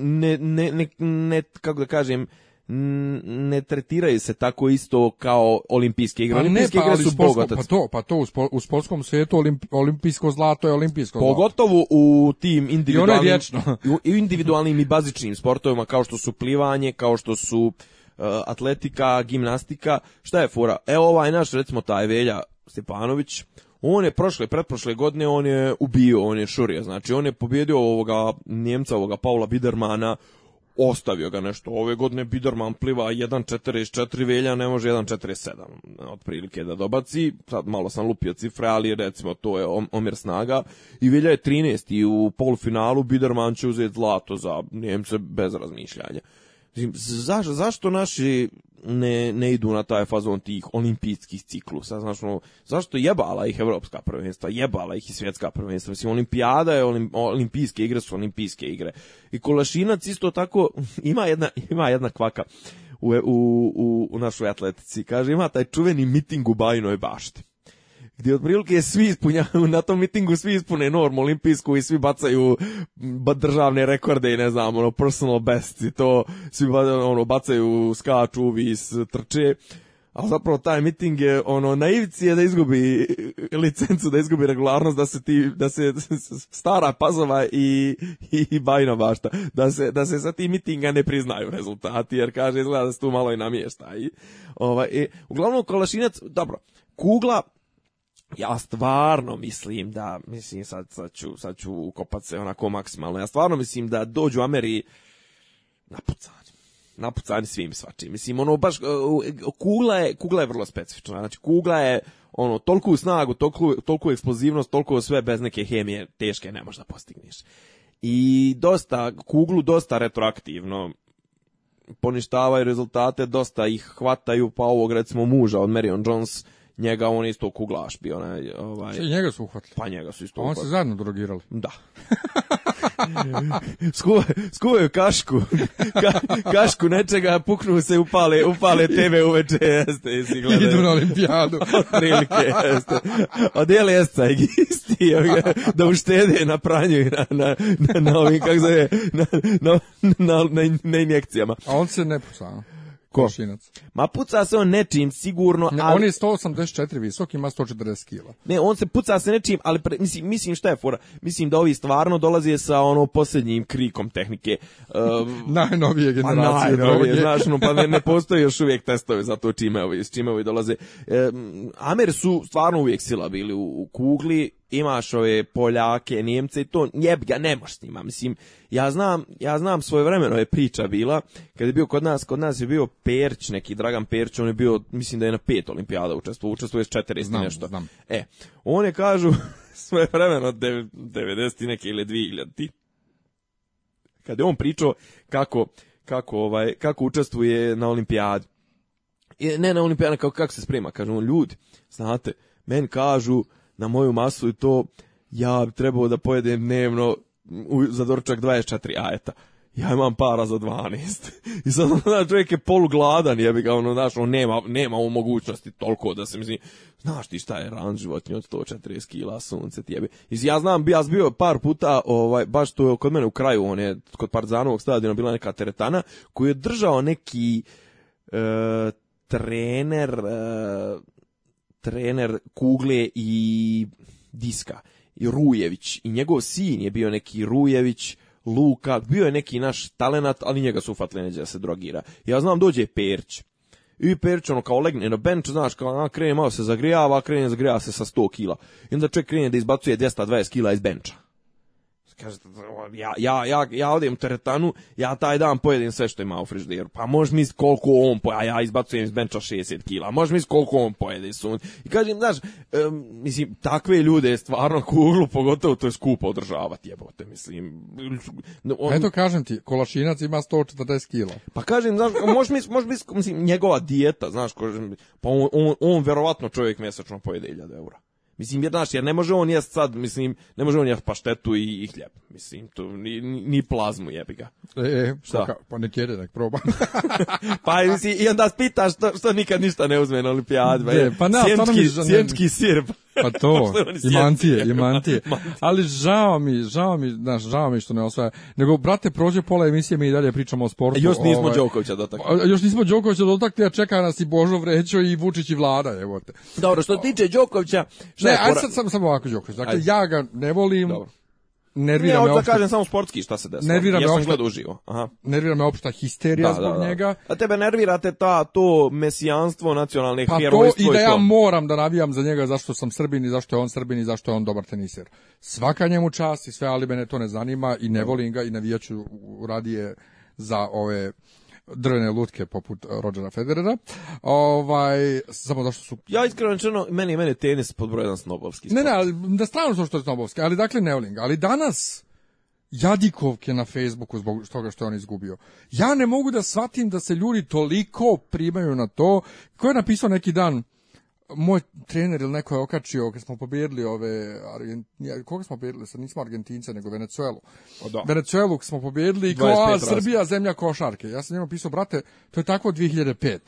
ne, ne, ne, kako da kažem, ne tretiraju se tako isto kao olimpijske igre. Pa olimpijske pa igre su Pa to, pa to u, spol, sportskom svijetu olimpijsko zlato je olimpijsko Pogotovo zlato. u tim ono individualnim, I individualnim i bazičnim sportovima kao što su plivanje, kao što su e, atletika, gimnastika. Šta je fora? Evo ovaj naš, recimo taj Velja Stepanović, on je prošle, pretprošle godine, on je ubio, on je šurio, znači on je pobjedio ovoga Njemca, ovoga Paula Bidermana, ostavio ga nešto. Ove godine Biderman pliva 1.44 velja, ne može 1.47 otprilike da dobaci. Sad malo sam lupio cifre, ali recimo to je omjer snaga. I velja je 13 i u polufinalu Biderman će uzeti zlato za Njemce bez razmišljanja. Zaš, zašto naši ne, ne idu na taj fazon tih olimpijskih ciklusa. Znači, zašto jebala ih evropska prvenstva, jebala ih i svjetska prvenstva. Mislim, olimpijada olimpijske igre su olimpijske igre. I Kolašinac isto tako, ima jedna, ima jedna kvaka u, u, u, u našoj atletici. Kaže, ima taj čuveni miting u Bajinoj bašti gdje otprilike svi ispunjaju, na tom mitingu svi ispune normu olimpijsku i svi bacaju državne rekorde i ne znam, ono, personal best i to, svi ono, bacaju, skaču, vis, trče, a zapravo taj miting je ono na je da izgubi licencu, da izgubi regularnost, da se ti da se stara Pazova i i Bajna bašta, da se da se sa ti mitinga ne priznaju rezultati jer kaže izgleda da se tu malo i namješta i ovaj e, uglavnom Kolašinac, dobro, kugla ja stvarno mislim da, mislim sad, sad ću, sad ću ukopat se onako maksimalno, ja stvarno mislim da dođu Ameri napucani. Napucani svim svačim. Mislim, ono baš, e, kugla je, kugla je vrlo specifična. Znači, kugla je, ono, toliko snagu, toliko, toliko eksplozivnost, toliko sve bez neke hemije teške ne možda da I dosta, kuglu dosta retroaktivno poništavaju rezultate, dosta ih hvataju, pa ovog recimo muža od Marion Jones, njega on isto kuglaš bio. Ne, ovaj, Če, njega su uhvatili? Pa njega su isto on se zajedno drogirali? Da. Skuva, skuvaju kašku. Ka, kašku nečega, puknu se i upale, upale tebe uveče. Jeste, i gledaju. Idu na olimpijadu. Prilike, jeste. Odijeli jeste i isti, da uštede na pranju i na, na, na, na ovim, kako zove, na, na, na, na, na injekcijama. A on se ne pucao. Ko? Ma puca se on nečim, sigurno. Ne, ali... On je 184 visok, ima 140 kila. Ne, on se puca se nečim, ali pre, mislim, mislim šta je fora? Mislim da ovi stvarno dolaze sa ono posljednjim krikom tehnike. Uh, najnovije pa generacije. Pa najnovije, znaš, no, pa ne, ne postoji još uvijek testove za to čime ovi, s čime ovi dolaze. Um, Amer su stvarno uvijek sila bili u, u kugli, imaš ove Poljake, Njemce i to jeb ga ne s njima. Mislim, ja znam, ja znam svoje vremeno je priča bila, kad je bio kod nas, kod nas je bio Perč, neki Dragan Perć, on je bio, mislim da je na pet olimpijada učestvovao, učestvuje s četiri znam, nešto. Znam. E, on kažu svoje vremeno 90 neke ili 2000 kad je on pričao kako kako ovaj kako učestvuje na olimpijadi. Ne na olimpijadi, kako kako se sprema, kažu on ljudi, znate, meni kažu na moju masu i to ja bi trebao da pojedem dnevno za doručak 24 ajeta. Ja imam para za 12. I sad onda čovjek je polugladan, bih ga, ono, znaš, nema, nema u mogućnosti toliko da se mislim, znaš ti šta je ran životnji od 140 kila sunce ti ja znam, ja bio par puta, ovaj, baš tu kod mene u kraju, on je, kod Parzanovog stadiona bila neka teretana, koju je držao neki, e, trener, e, trener kugle i diska i Rujević i njegov sin je bio neki Rujević Luka, bio je neki naš talenat, ali njega su ufatili neđe da se drogira. Ja znam, dođe Perć. I Perć, ono, kao legne na bench, znaš, kao, ona krene, malo se zagrijava, krene, zagrijava se sa 100 kila. I onda čovjek krene da izbacuje 220 kila iz benča. Kaže, ja, ja, ja, ja odem u teretanu, ja taj dan pojedim sve što ima u frižderu. Pa možeš misli koliko on pojede, a ja izbacujem iz benča 60 kila, možeš misli koliko on pojede sun. I kažem, znaš, um, mislim, takve ljude je stvarno kuglu, pogotovo to je skupo održavati, jebote, mislim. On... Eto kažem ti, kolašinac ima 140 kila. Pa kažem, znaš, možeš misli, možeš mislim, njegova dijeta, znaš, kažem, pa on, on, on verovatno čovjek mjesečno pojede 1000 eura. Mislim, jer, znaš, jer ne može on jest sad, mislim, ne može on jest paštetu i, i hljeb. Mislim, to ni, ni plazmu jebi ga. E, e Šta? pa nek jede, nek proba. pa, mislim, i onda pitaš što, što nikad ništa ne uzme na olimpijadi E, pa ne, sjemčki, mi... sjenčki sirb. Pa to, i mantije, i mantije. Ali žao mi, žao mi, znaš, žao mi što ne osvaja. Nego, brate, prođe pola emisije, mi i dalje pričamo o sportu. E, još nismo ovaj, Đokovića dotakli. Još nismo Đokovića dotakli, a čeka nas i Božo Vrećo i Vučić i Vlada, evo te. Dobro, što tiče Đokovića, ne, ajde sad sam samo ovako, Đoković. Dakle, ja ga ne volim, Dobro. nervira ne, me opšta... kažem samo sportski šta se desilo. Nervira ja me opšta... gledao uživo. Aha. Nervira me opšta histerija zbog da, njega. A tebe nervira te ta, to mesijanstvo nacionalnih pa to i da ja moram da navijam za njega zašto sam Srbin i zašto je on Srbin i zašto je on dobar teniser. Svaka njemu čast i sve, ali mene to ne zanima i ne volim ga i navijaću radije za ove drvene lutke poput Rodgera Federera. Ovaj, samo zašto su... Ja iskreno meni, meni tenis pod broj snobovski. Ne, ne, ali, da strano što je snobovski, ali dakle Neoling. Ali danas, jadikovke na Facebooku zbog toga što je on izgubio. Ja ne mogu da shvatim da se ljudi toliko primaju na to. Ko je napisao neki dan moj trener ili neko je okačio kad smo pobjedili ove koga smo pobjedili sad nismo Argentince nego Venecuelu. O, pa da. Venecuelu smo pobjedili i kao Srbija zemlja košarke. Ja sam njemu pisao brate to je tako 2005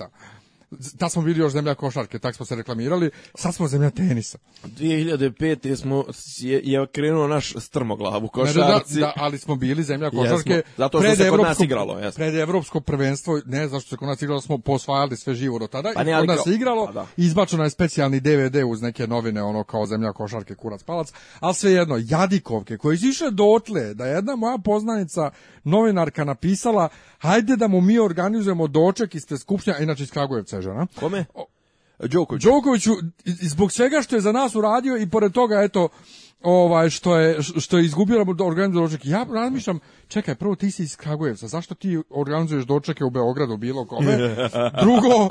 tad smo bili još zemlja košarke, tak smo se reklamirali, sad smo zemlja tenisa. 2005. smo, je, je krenuo naš strmoglav u košarci. da, ali smo bili zemlja košarke. zato što pred se kod nas igralo. Jesmo. Pred evropsko prvenstvo, ne zašto se kod nas igralo, smo posvajali sve živo do tada. Pa I kod nas igralo, pa izbačeno je specijalni DVD uz neke novine, ono kao zemlja košarke, kurac, palac, ali sve jedno jadikovke koje si išle dotle, da jedna moja poznanica novinarka napisala, hajde da mu mi organizujemo doček te skupšnja, inače iz Kragujevca ona. Kome? Đokoviću. Đokoviću zbog svega što je za nas uradio i pored toga eto ovaj što je što je izgubio organizovao doček. Ja razmišljam, čekaj, prvo ti si iz Kragujevca, zašto ti organizuješ dočeke u Beogradu bilo kome? Drugo,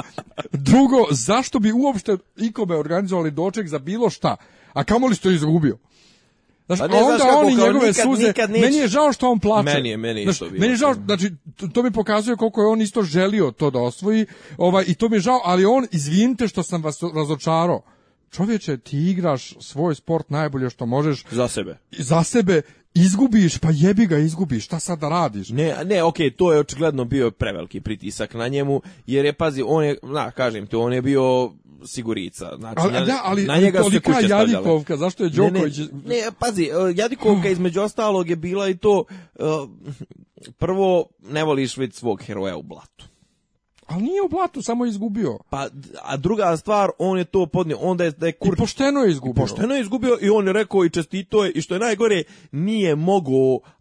drugo zašto bi uopšte ikome organizovali doček za bilo šta? A kamoli što je izgubio? Znaš, pa onda znaš on i njegove suze, meni je žao što on plače. Meni meni Meni je žao, znači, to, mi pokazuje koliko je on isto želio to da osvoji, ovaj, i to mi je žao, ali on, izvinite što sam vas razočarao. Čovječe, ti igraš svoj sport najbolje što možeš. Za sebe. Za sebe izgubiš, pa jebi ga, izgubiš, šta sad radiš? Ne, ne, okay, to je očigledno bio preveliki pritisak na njemu, jer je, pazi, on je, na, kažem ti, on je bio sigurica. Znači, ali, na, da, ali, njega Jadikovka, zašto je Đoković... Ne, pazi, e, Jadikovka između ostalog je bila i to, e, prvo, ne voliš već svog heroja u blatu. Ali nije u blatu, samo je izgubio. Pa, a druga stvar, on je to podnio. Onda je, da je kur... I pošteno je izgubio. I pošteno je izgubio i on je rekao i čestito je. I što je najgore, nije mogo,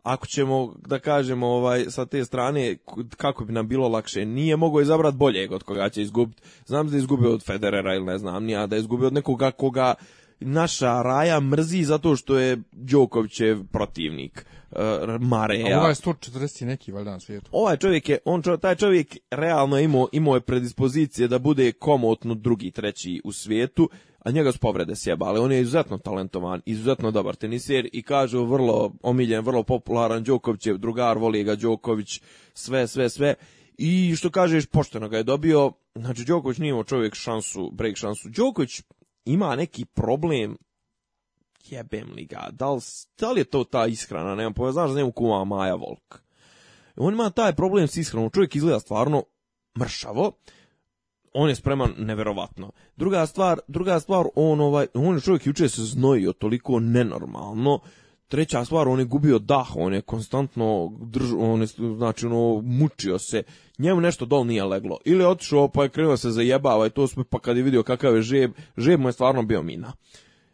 ako ćemo da kažemo ovaj, sa te strane, kako bi nam bilo lakše, nije mogo izabrati boljeg od koga će izgubiti. Znam da je izgubio od Federera ili ne znam, nija da je izgubio od nekoga koga naša Raja mrzi zato što je Đokovićev protivnik. E, Mareja. ovaj je 140 neki valjda na svijetu. Ovaj čovjek je, on taj čovjek realno imao, imao je predispozicije da bude komotno drugi, treći u svijetu, a njega su povrede ali On je izuzetno talentovan, izuzetno dobar teniser i kažu vrlo omiljen, vrlo popularan Đokovićev drugar, voli ga Đoković, sve, sve, sve. I što kažeš, pošteno ga je dobio, znači Đoković nije imao čovjek šansu, break šansu. Đoković ima neki problem jebem li ga, da li, je to ta ishrana, nemam pojma, znaš da kuma Maja Volk. On ima taj problem s ishranom, čovjek izgleda stvarno mršavo, on je spreman neverovatno. Druga stvar, druga stvar, on ovaj, on čovjek juče se znojio toliko nenormalno, treća stvar, on je gubio dah, on je konstantno drž, on znači, ono, mučio se, njemu nešto dol nije leglo. Ili je otišao, pa je krenuo se zajebava i to smo, pa kad je vidio kakav je žeb, žeb mu je stvarno bio mina.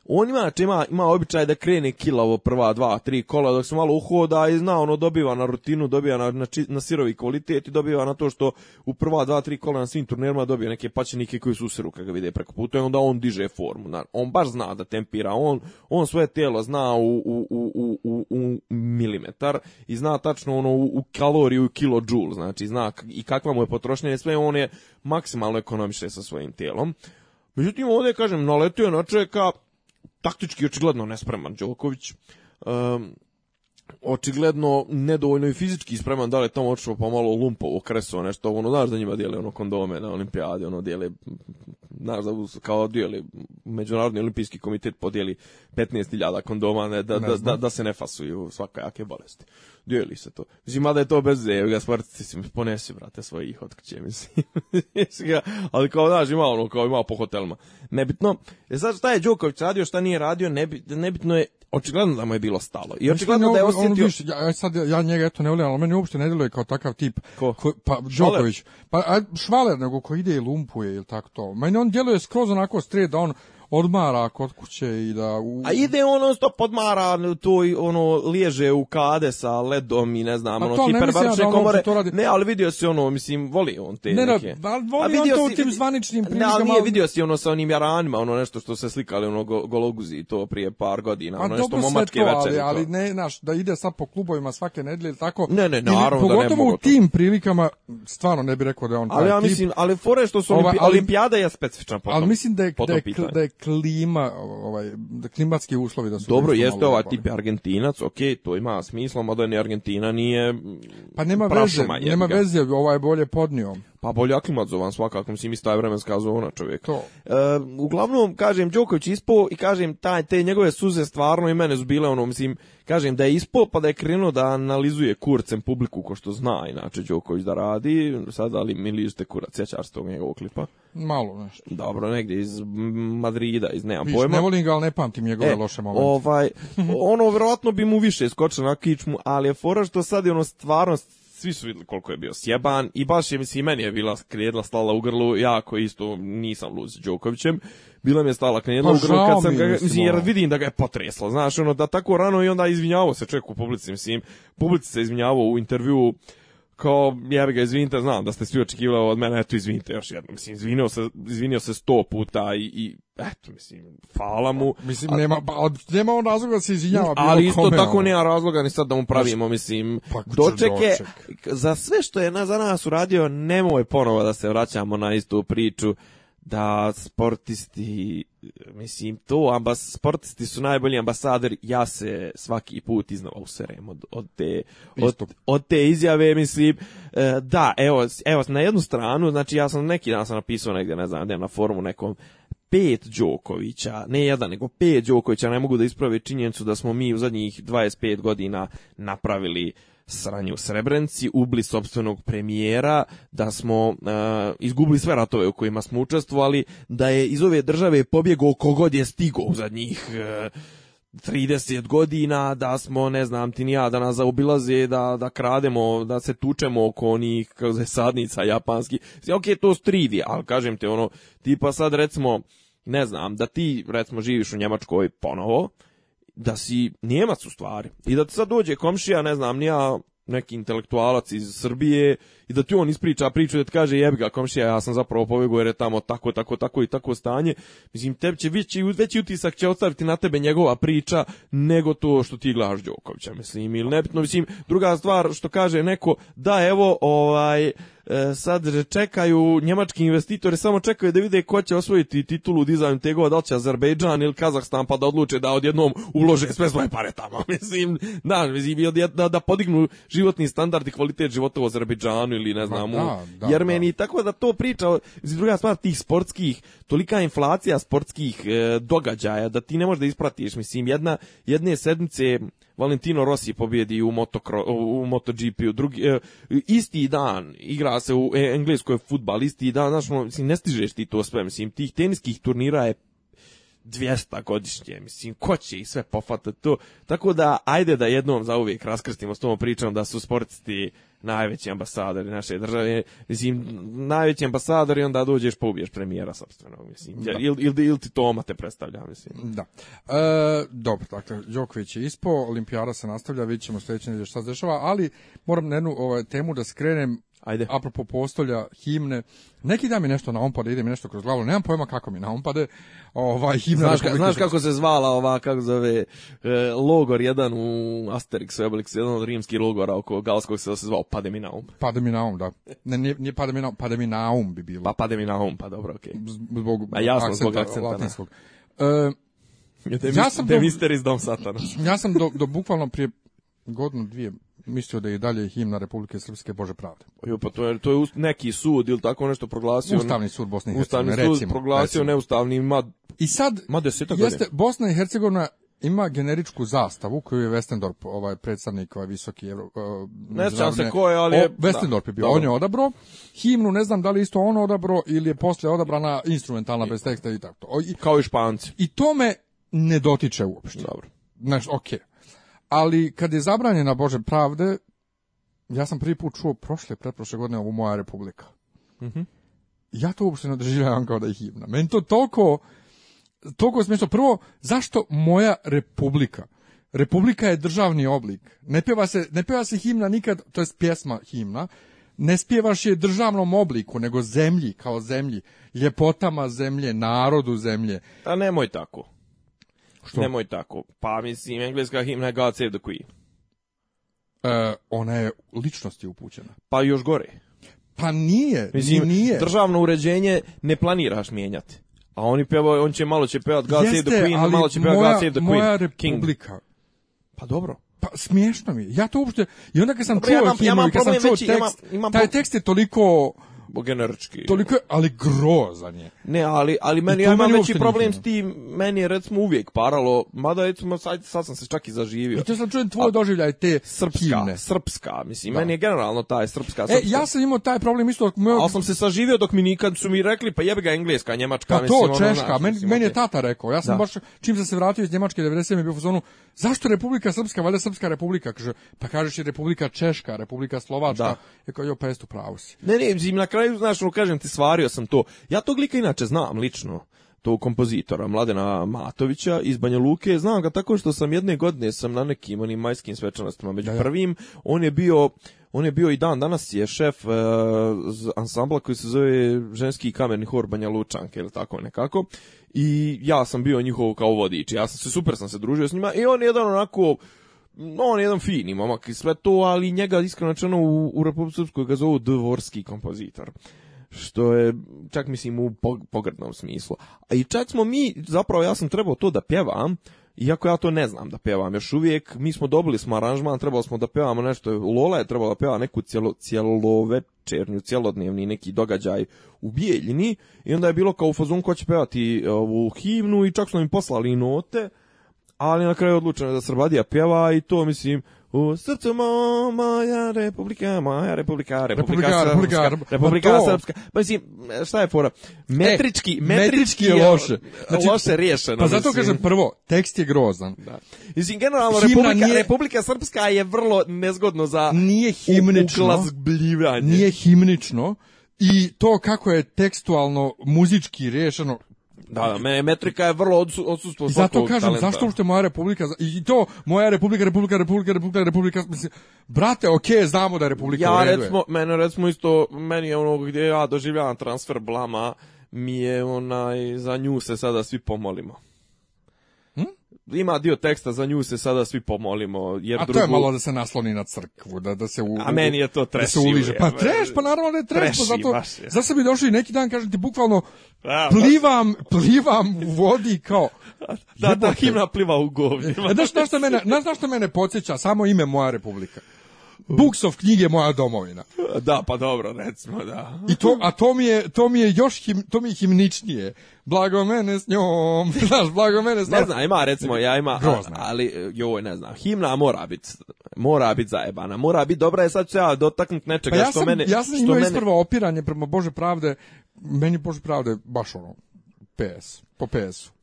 On ima, znači ima, običaj da krene kilavo prva dva, tri kola dok se malo uhoda i zna, ono dobiva na rutinu, dobiva na, na, na sirovi kvalitet i dobiva na to što u prva dva, tri kola na svim turnirima dobije neke paćenike koji su usiru kada vide preko puta i onda on diže formu. On baš zna da tempira, on, on svoje tijelo zna u, u, u, u, u milimetar i zna tačno ono u, kaloriju i kilo džul, znači zna i kakva mu je potrošnja i sve, on je maksimalno ekonomične sa svojim tijelom. Međutim, ovdje, kažem, naletio je na čovjeka taktički očigledno nespreman Đoković. Um, očigledno nedovoljno i fizički spreman, da li je tamo očeo pa malo lumpovo kreso, nešto, ono, znaš da njima dijele ono kondome na olimpijadi, ono, dijele, znaš da kao dijeli, Međunarodni olimpijski komitet podijeli 15.000 kondoma ne, da, ne da, da, da, se ne fasuju jake bolesti. Dijeli se to. Mislim, da je to bez zeju, ga smrti si mi ponesi, brate, svoje ih otkće, mislim. Ali kao, znaš, ima ono, kao ima po hotelima. Nebitno, e sad šta je Đuković radio, šta nije radio, nebitno je očigledno da mu je bilo stalo. I očigledno da je osjetio... Više, ja, sad, ja njega eto ne volim, ali meni uopšte ne djeluje kao takav tip. Ko? Ko, pa, Đoković. Pa, švaler nego ko ide i lumpuje ili tako to. Meni on djeluje skroz onako stred da on odmara kod kuće i da... U... A ide ono stop odmara, tu ono liježe u kade sa ledom i ne znam, ono hiperbarične ono komore. To radi. Ne, ali vidio si ono, mislim, voli on te ne, neke. Ne, ali voli A vidio on to si, u tim zvaničnim prilikama. Ne, ali nije vidio si ono sa onim jaranima, ono nešto što se slikali, ono gologuzi to prije par godina, ono nešto momačke večeri. Ali, ali ne, znaš, da ide sad po klubovima svake nedelje ili tako. Ne, ne, naravno ili, da ne Pogotovo u tim prilikama, stvarno ne bi rekao da je on ali ja mislim, ali fore što su ovaj, olimpijada je specifičan mislim da je, da da je klima, ovaj, klimatski uslovi da su... Dobro, jeste ova tip Argentinac, ok, to ima smisla, mada ni Argentina nije... Pa nema veze, nema veze, ovaj bolje podnio. Pa ima zovan, svakako, mislim ista je vremenska zona čovjek. To. E, uglavnom, kažem, Đoković ispo i kažem, taj, te njegove suze stvarno i mene su bile ono, mislim, kažem da je ispo pa da je krenuo da analizuje kurcem publiku ko što zna inače Đoković da radi, sad ali mi ližete kurac, sjećaš tog njegovog klipa? Malo nešto. Dobro, negdje iz Madrida, iz nemam pojma. Ne volim ga, ali ne pamtim njegove e, loše momente. Ovaj, ono, vjerojatno bi mu više iskočio na kičmu, ali je fora što sad je ono stvarno svi su vidjeli koliko je bio sjeban i baš je, mislim, meni je bila krijedla stala u grlu, ja isto nisam luz Đokovićem, bila mi je stala krijedla pa, u grlu kad sam ga, mislim, jer ono. vidim da ga je potresla, znaš, ono, da tako rano i onda izvinjavao se čovjek u publici, mislim, publici se izvinjavao u intervjuu kao, bih ga, izvinite, znam da ste svi očekivali od mene, eto, izvinite još jednom. Mislim, izvinio se, izvinio se sto puta i, i eto, mislim, hvala mu. Mislim, nema, pa, nema on razloga da se izvinjava. Ali isto tako ono. nema razloga ni sad da mu pravimo, mislim, pa, dočeke. Za sve što je na, za nas uradio, nemoj ponovo da se vraćamo na istu priču da sportisti, mislim, to, ambas, sportisti su najbolji ambasadori, ja se svaki put iznova userem od, od, te, od, te izjave, mislim, e, da, evo, evo, na jednu stranu, znači ja sam neki dan sam napisao negdje, ne znam, na forumu nekom, pet Đokovića, ne jedan, nego pet Đokovića, ne mogu da isprave činjenicu da smo mi u zadnjih 25 godina napravili sranje u Srebrenci, ubili sobstvenog premijera, da smo e, izgubili sve ratove u kojima smo učestvovali, da je iz ove države pobjegao kogod je stigo za njih... E, 30 godina, da smo, ne znam ti ni ja, da nas zaobilaze, da, da krademo, da se tučemo oko onih kako sadnica japanski. Ok, to stridi, ali kažem te ono, tipa sad recimo, ne znam, da ti recimo živiš u Njemačkoj ponovo da si Nijemac u stvari i da ti sad dođe komšija, ne znam, nija neki intelektualac iz Srbije i da ti on ispriča priču da ti kaže jebi ga komšija, ja sam zapravo pobjegao jer je tamo tako, tako, tako i tako stanje. Mislim, tebi će veći, veći utisak će ostaviti na tebe njegova priča nego to što ti gledaš Đokovića, mislim, ili nebitno. Mislim, druga stvar što kaže neko, da evo, ovaj, E, sad čekaju njemački investitori, samo čekaju da vide ko će osvojiti titulu dizajn tegova, da li će Azerbejdžan ili Kazahstan, pa da odluče da odjednom ulože sve svoje pare tamo. Mislim, da, mislim, da, da podignu životni standard i kvalitet života u Azerbejdžanu ili ne znam, u. da, Jermeniji, tako da to priča, iz druga stvar tih sportskih, tolika inflacija sportskih e, događaja, da ti ne možeš da ispratiš, mislim, jedna, jedne sedmice Valentino Rossi pobjedi u, motokro, u MotoGP-u, drugi, e, isti dan igra se u e, engleskoj fudbal isti dan, znaš, ono, mislim, ne stižeš ti to sve, mislim, tih teniskih turnira je 200 godišnje, mislim, ko će ih sve pofatati to, tako da, ajde da jednom za uvijek raskrstimo s tom pričom da su sportisti najveći ambasadori naše države, mislim, najveći ambasador i onda dođeš pa ubiješ premijera sobstvenog, mislim. Da. Ili il, ti Toma te predstavlja, mislim. Da. E, dobro, dakle, Đoković je ispo, olimpijara se nastavlja, vidit ćemo sljedeće nedelje šta se dešava, ali moram na jednu ovaj, temu da skrenem Ajde. Apropo postolja, himne. Neki da mi nešto onpade, ide mi nešto kroz glavu, nemam pojma kako mi na onpade, Ovaj, himna znaš, kako se zvala ova, kako zove, e, logor jedan u Asterix, Obelix, jedan od rimskih logora oko Galskog se zvao Pade mi mi da. Ne, nije mi bi bilo. Pa Pade mi pa dobro, okej. Okay. Zbog, A jasno, zbog akcenta. Latinskog. E, ja, dom satana. Ja sam do, do bukvalno prije godinu, dvije, mislio da je i dalje himna Republike Srpske Bože pravde. Jo, pa to je, to je neki sud ili tako nešto proglasio. Ustavni sud Bosne i Hercegovine, Ustavni sud proglasio neustavnim neustavni, I sad, ma jeste, Bosna i Hercegovina ima generičku zastavu koju je Westendorp, ovaj predstavnik ovaj visoki evro, ne znam se ko je, ali je, Westendorp je bio, on je odabro. Himnu ne znam da li isto ono odabro ili je posle odabrana instrumentalna bez teksta i tako. I, Kao i Španci. I to me ne dotiče uopšte. Dobro. Znaš, okej. Ali kad je zabranjena Bože pravde, ja sam prvi put čuo prošle, pretprošle godine ovu Moja republika. Mhm. Ja to uopšte ne doživljavam kao da je himna. Meni to toliko, toliko smiješno. Prvo, zašto Moja republika? Republika je državni oblik. Ne pjeva se, ne pjeva se himna nikad, to je pjesma himna, ne spjevaš je državnom obliku, nego zemlji, kao zemlji, ljepotama zemlje, narodu zemlje. A nemoj tako. Što? Nemoj tako. Pa mislim, engleska himna je God Save the Queen. E, ona je ličnosti upućena. Pa još gore. Pa nije, mislim, nije. Državno uređenje ne planiraš mijenjati. A oni peva, on će malo će pevat God Jeste, Save the Queen, malo će pevat God Save the Queen. Moja republika. King. Pa dobro. Pa smiješno mi Ja to uopšte... I onda kad sam Dobre, čuo ja, imam, himnu, ja kad sam čuo tekst, imam, imam... taj tekst je toliko generički. Toliko je, ali grozan je. Ne, ali, ali meni, ja imam veći problem s tim, meni je recimo uvijek paralo, mada recimo sad, sad sam se čak i zaživio. I to sam čujem tvoje doživljaje, te srpska, himne. srpska, mislim, da. meni je generalno taj srpska, srpska. E, ja sam imao taj problem isto. Moj... Ali sam se saživio dok mi nikad su mi rekli, pa jebe ga engleska, njemačka, pa to, mislim, to, ono, češka, ono, meni, meni je tata rekao, ja sam da. baš, čim sam se vratio iz Njemačke 97. bio u zonu, zašto Republika Srpska, valjda Srpska Republika, kaže, pa kažeš je Republika Češka, Republika Slovačka, da. je kao, jo, pa pravu si. Ne, ne, na kraju, znaš, ono, kažem ti, svario sam to. Ja tog lika inače znam lično tog kompozitora Mladena Matovića iz Banja Luke. Znam ga tako što sam jedne godine sam na nekim onim majskim svečanostima među prvim. On je bio on je bio i dan danas je šef e, ansambla koji se zove ženski kamerni hor Banja Lučanke ili tako nekako. I ja sam bio njihov kao vodič. Ja sam se super sam se družio s njima i on je jedan onako on je jedan fini momak i sve to, ali njega iskreno čeno u, u Srpskoj ga zovu dvorski kompozitor što je čak mislim u pogrdnom smislu. A i čak smo mi, zapravo ja sam trebao to da pjevam, iako ja to ne znam da pjevam još uvijek, mi smo dobili smo aranžman, trebalo smo da pjevamo nešto, Lola je trebala da pjeva neku cijelo, cijelovečernju, cjelodnevni neki događaj u Bijeljini i onda je bilo kao u fazon ko će pjevati ovu himnu i čak smo im poslali note, ali na kraju odlučeno da Srbadija pjeva i to mislim u srcu moja republika, moja republika, republika, republika, srpska, republika, republika Pa mislim, šta je fora? Metrički, e, metrički, je loše. Znači, loše riješeno. Pa zato kažem prvo, tekst je grozan. Da. Mislim, generalno, himna republika, nije, srpska je vrlo nezgodno za nije himnično, Nije himnično i to kako je tekstualno muzički riješeno da, da, metrika je vrlo odsu, odsustvo Zato kažem, zašto ušte moja republika, i to, moja republika, republika, republika, republika, republika, mislim, brate, okej, znamo da je republika ja, Ja, recimo, mene, recimo, isto, meni je ono gdje ja doživljavam transfer blama, mi je onaj, za nju se sada svi pomolimo ima dio teksta, za nju se sada svi pomolimo. Jer a to je malo da se nasloni na crkvu, da, da se u, A meni je to treš. uliže. Pa treš, pa naravno da je treš, pa zato, za bi došli neki dan, kažem ti, bukvalno plivam, plivam u vodi kao... Da, da himna pliva u e, Znaš mene, što mene podsjeća? Samo ime Moja Republika. Buksov knjige moja domovina. Da, pa dobro, recimo, da. I to, a to mi je, to mi je još to mi himničnije. Blago mene s njom, blago mene Ne znam, ima recimo, ja ima, ali joj, ne znam, himna mora biti, mora biti zajebana, mora biti dobra, je sad ću ja dotaknut nečega pa ja što sam, mene... Ja sam imao mene... isprvo opiranje prema Bože pravde, meni Bože pravde baš ono, PS, po PS-u.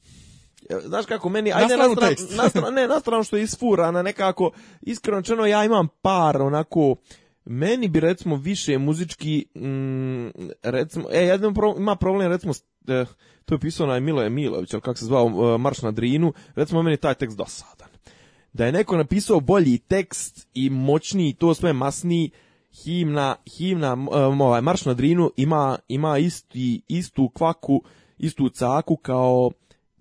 E, znaš kako meni ajde na stranu, ne na što je isfurana nekako iskreno čeno ja imam par onako meni bi recimo više muzički mm, recimo e jedan ima problem recimo e, to je pisao na Miloje Milović, al kako se zvao e, Marš na Drinu, recimo meni taj tekst dosadan. Da je neko napisao bolji tekst i moćniji, to sve masni himna, himna eh, Marš na Drinu ima, ima isti, istu kvaku, istu caku kao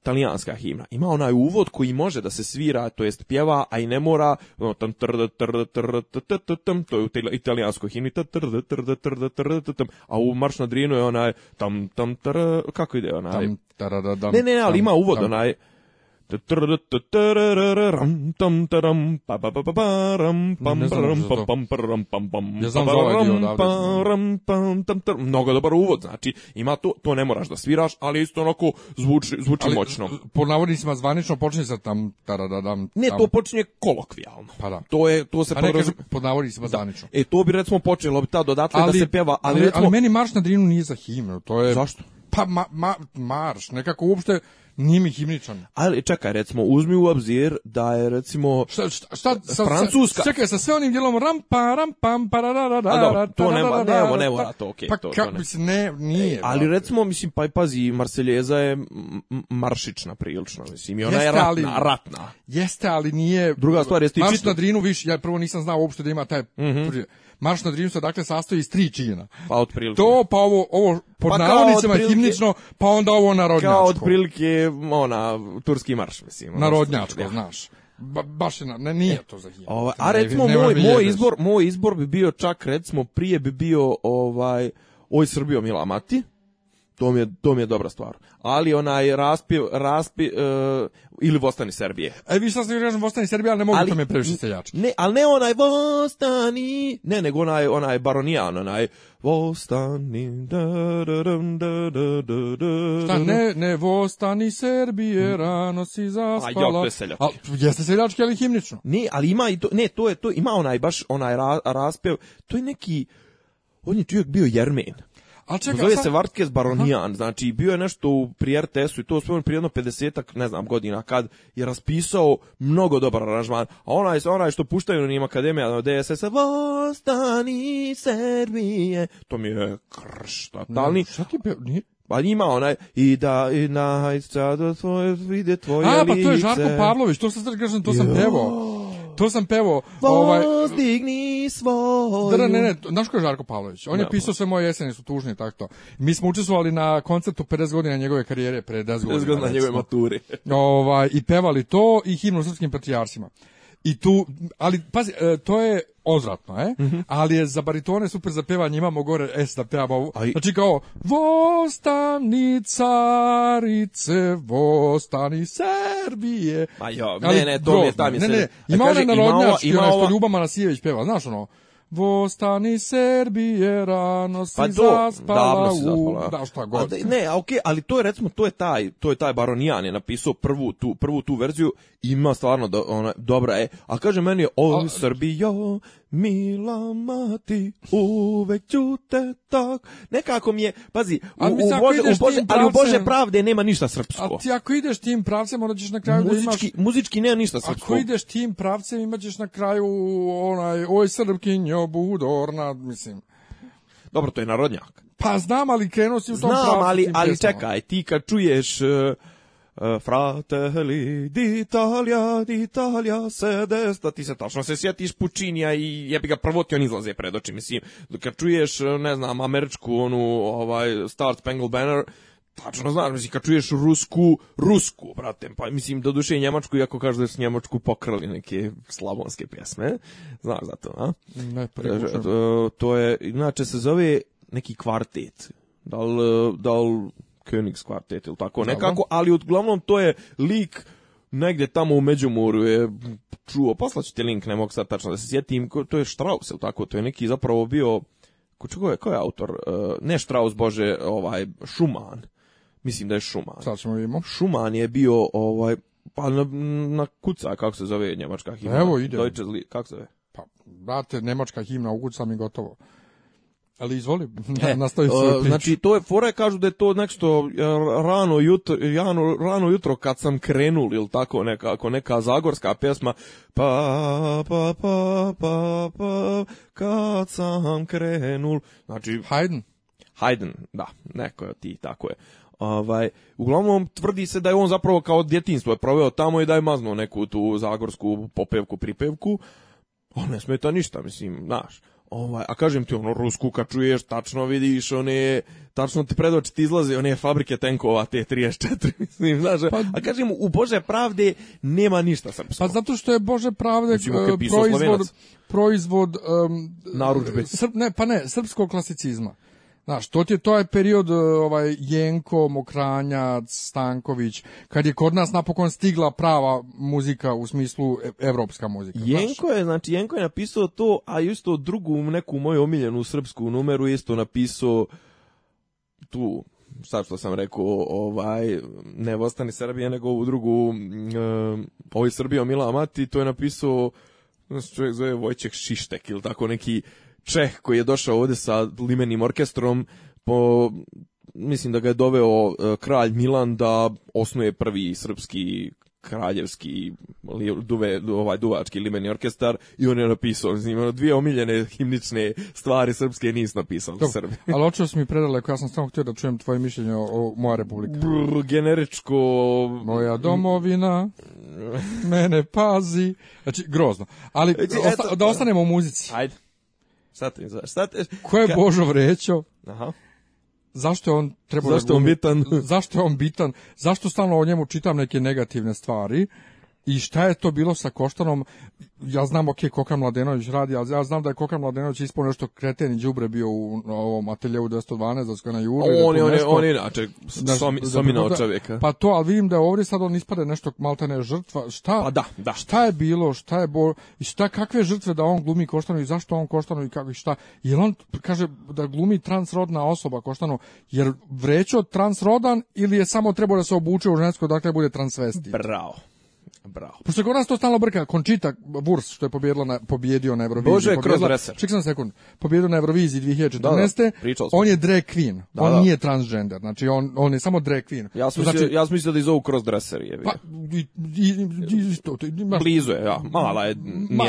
talijanska himna. Ima onaj uvod koji može da se svira, to jest pjeva, a i ne mora, ono, tam trd, trd, trd, tam, to je u italijanskoj himni, ta trd, trd, trd, trd, tam, a u Marš na Drinu je onaj, tam, tam, tr, kako ide onaj? ne, ne, ne, ali ima uvod onaj, ja znam za ovaj dio odavde. Mnogo dobar uvod, znači ima to, to ne moraš da sviraš, ali isto onako zvuči, zvuči ali, moćno. E, po navodnicima zvanično počinje sa tam, taradadam. Ne, to počinje kolokvijalno. Pa da. To je, to se podrazum... Po navodnicima zvanično. E, to bi recimo počelo bi ta dodatle ali, da se peva, ali, ali recimo... Ali meni Marš na Drinu nije za himnu, to je... Zašto? Pa ma, ma, Marš, nekako uopšte nije himničan. Ali čekaj, recimo, uzmi u obzir da je, recimo, šta, šta, šta, sa, francuska... Čekaj, sa sve onim djelom. ram, pa, rampa pam, pa, ra, ra, ra, to ne nema, ne mora to, okej. Okay, pa to, kako, mislim, ne, nije. E, ali, recimo, mislim, pa pazi, Marseljeza je maršična prilično, mislim, i ona je ratna, ratna. Jeste, ali nije... Druga stvar, jeste i čitno... Marš na Drinu, viš, ja prvo nisam znao uopšte da ima taj... Mm Marš na dakle sastoji iz tri čina. Pa otprilike. To pa ovo ovo pod pa himnično, pa onda ovo narodnjačko. Kao otprilike ona turski marš mislim. Ono narodnjačko, znaš. Ba, baš je, ne, nije to za himnu. Ovaj, a recimo ne, moj, moj izbor, moj izbor bi bio čak recimo prije bi bio ovaj Oj Srbijo Mila Mati to mi je, to je dobra stvar. Ali onaj raspjev, raspi, uh, ili Vostani Srbije. E, vi šta ste kažem Vostani Srbije, ali ne mogu ali, to previše seljački. Ne, ali ne onaj Vostani, ne, nego onaj, onaj baronijan, onaj Vostani, da, da, da, da, Šta, ne, ne, Vostani Srbije, hm. rano si zaspala. A, seljački. jeste seljački, ali himnično. Ne, ali ima i to, ne, to je, to ima onaj baš, onaj ra, raspjev, to je neki, on je čovjek bio jermen. Al čekaj, Zove sad... se Vartkes Baronijan, Aha. znači bio je nešto u pri RTS-u i to spomenuo prije jedno 50 ne znam, godina kad je raspisao mnogo dobar aranžman. A onaj, onaj što puštaju na akademija na ono, DSS-a, Vostani Serbije, to mi je krš, totalni. šta ti be... Nije... Pa ima onaj, i da, i na, i sad, tvoje, vide tvoje lice. A, pa to je Žarko Pavlović, to sam sad to sam pevao to sam pevao. Ovaj, Vozdigni svoj. Da, ne, ne, znaš ko je Žarko Pavlović? On je pa. pisao sve moje jeseni su tužne tako Mi smo učestvovali na koncertu 50 godina njegove karijere, pre 10 godina. 50 godina njegove mature. Ovaj, I pevali to i himnu srpskim patrijarhima i tu, ali pazi, e, to je odvratno, e? Mm -hmm. ali je za baritone super za pevanje, imamo gore S da pevamo ovu. Aj. Znači kao, vostani carice, vostani Serbije, Ma jo, ne, ali, ne, to mi je, tam je Ne, ne, ima ona narodnjački, ima ona što Ljubama Nasijević peva, znaš ono, Vostani Serbije, rano si pa to, Da, šta god. ne, a okej, ali to je recimo, to je taj, to je taj Baronijan je napisao prvu tu, prvu tu verziju, ima stvarno do, ona, dobra, e, a kaže meni, u srbiji Srbijo, Mila mati, uvek ću te tak. Nekako mi je, pazi, u, u, Bože, ali u Bože pravde nema ništa srpsko. A ti ako ideš tim pravcem, onda ćeš na kraju muzički, da imaš... Muzički nema ništa srpsko. Ako ideš tim pravcem, imat ćeš na kraju onaj, oj srpkinjo budorna, mislim. Dobro, to je narodnjak. Pa znam, ali krenuo si u tom Znam, ali, ali čekaj, ti kad čuješ... E, Eh, fratelli d'Italia, d'Italia se desta. Ti se tačno se sjetiš Pučinija i jebi ga prvo on izlaze pred oči. Mislim, kad čuješ, eh, ne znam, američku onu ovaj, Star Spangled Banner, Tačno znaš, mislim, kad čuješ rusku, rusku, brate, pa mislim, do duše i njemačku, iako kažu da su njemačku pokrali neke slavonske pjesme, znaš za to, a? Ne, to, eh, to je, inače se zove neki kvartet, da li, da li Königs kvartet ili tako nekako, ali uglavnom to je lik negdje tamo u Međumoru je čuo, poslaću pa ti link, ne mogu sad tačno da se sjetim, to je Strauss ili tako, to je neki zapravo bio, ko, čugo je, ko je autor, e, ne Strauss, bože, ovaj, Schumann, mislim da je Schumann. Sad ćemo vidimo. Schumann je bio, ovaj, pa na, na kuca, kako se zove njemačka himna? Evo ide. Deutsche, kako se zove? Pa, brate, nemačka himna, kuca mi gotovo. Ali izvoli, e, nastavi svoju znači, priču. Znači, to je, fora kažu da je to nešto znači, e, rano jutro, rano, rano jutro kad sam krenul, ili tako nekako, neka zagorska pjesma. Pa, pa, pa, pa, pa, kad sam krenul. Znači, Haydn. Haydn, da, neko je ti, tako je. Ovaj, uglavnom tvrdi se da je on zapravo kao djetinstvo je proveo tamo i da je maznuo neku tu zagorsku popevku, pripevku. On ne smeta ništa, mislim, znaš. Ovaj, a kažem ti, ono, rusku kad čuješ, tačno vidiš, one, tačno ti pred ti izlaze one fabrike tenkova, te 34, mislim, znaš. Pa- a kažem, u Bože pravde nema ništa srpsko. Pa zato što je Bože pravde znači, e, proizvod, proizvod um, ne, pa ne, srpskog klasicizma. Znaš, to ti je to je period e, ovaj Jenko, Mokranjac, Stanković, kad je kod nas napokon stigla prava muzika u smislu e, evropska muzika. Jenko je, znači Jenko je napisao to, a isto drugu neku moju omiljenu srpsku numeru isto napisao tu sad što sam rekao, ovaj, ne Vostani Srbije, nego ovu drugu, e, ovaj Srbija Mila to je napisao, čovjek zove Vojček Šištek ili tako neki Čeh koji je došao ovdje sa limenim orkestrom, po, mislim da ga je doveo e, kralj Milan da osnuje prvi srpski kraljevski duve, ovaj duvački limeni orkestar i on je napisao znači dvije omiljene himnične stvari srpske nisu napisao u Srbi. Ali očeo si mi predale ja sam samo htio da čujem tvoje mišljenje o, moja republika. Brr, generičko moja domovina mene pazi. Znači grozno. Ali osta, da ostanemo u muzici. Ajde. Šta te, šta te... Ko je Božo vrećo? Aha. Zašto je on treba zašto da on bitan? Zašto je on bitan? Zašto stalno o njemu čitam neke negativne stvari? i šta je to bilo sa Koštanom? Ja znam, ok, Koka Mladenović radi, ali ja znam da je Koka Mladenović ispao nešto kreteni i bio u ovom ateljevu 212, da su na On, on, inače, čovjeka. Pa to, ali vidim da je ovdje sad on ispade nešto maltene žrtva. Šta, pa da, da. šta je bilo, šta je i šta, kakve žrtve da on glumi Koštanu i zašto on Koštanu i kako i šta. Jer on kaže da glumi transrodna osoba Koštanu, jer vrećo transrodan ili je samo trebao da se obuče u žensko, dakle bude transvesti. Bravo. Bravo. Pošto kod nas to stalno brka, Končita Wurst, što je pobjedila na pobjedio na Euroviziji. Čekaj sam sekund. Pobjedio na Euroviziji 2014. Da, da, on je drag queen. Da, on nije transgender. Znači on on je samo drag queen. Ja sam znači- ja sam mislio da iz zovu cross dresser je. Pa i, i, i, imaš, blizu je, ja. Mala je Ma,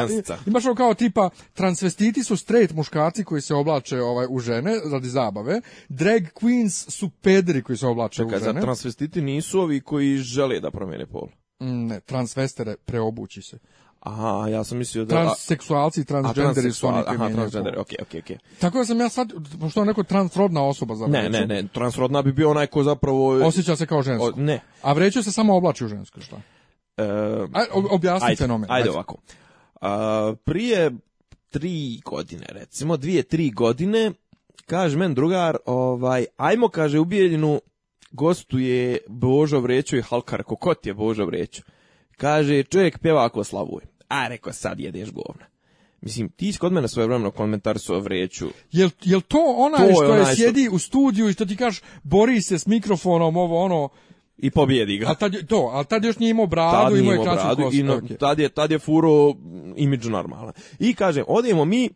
Imaš ono kao tipa transvestiti su straight muškarci koji se oblače ovaj u žene radi zabave. Drag queens su pedri koji se oblače u žene. Čekaj, transvestiti nisu ovi koji žele da promijene pol. Mm, ne, transvestere preobuči se. Aha, ja sam mislio da... Transseksualci i transgenderi su oni aha, transgenderi, okej, okej, okej. Tako da sam ja sad, pošto je neko transrodna osoba za vreću. Ne, ne, ne, transrodna bi bio onaj ko zapravo... Osjeća se kao žensko. ne. A vreću se samo oblači u žensko, šta? E, objasni ajde, fenomen. Ajde, ajde. ovako. A, prije tri godine, recimo, dvije, tri godine, kaže men drugar, ovaj, ajmo, kaže, u Bijeljinu gostuje Božo vreću i Halkar Kokot je Božo vreću Kaže, čovjek peva ako slavuje. A, rekao, sad jedeš govna. Mislim, ti si kod mene svoje vremeno komentar su o vreću. Jel, jel to ona to što je, sjedi u studiju i što ti kažeš, bori se s mikrofonom, ovo ono... I pobjedi ga. A tad, to, ali tad još nije imao bradu, imao je kraću kosu. tad, je, tad je furo imidž normalan. I kaže, odemo mi,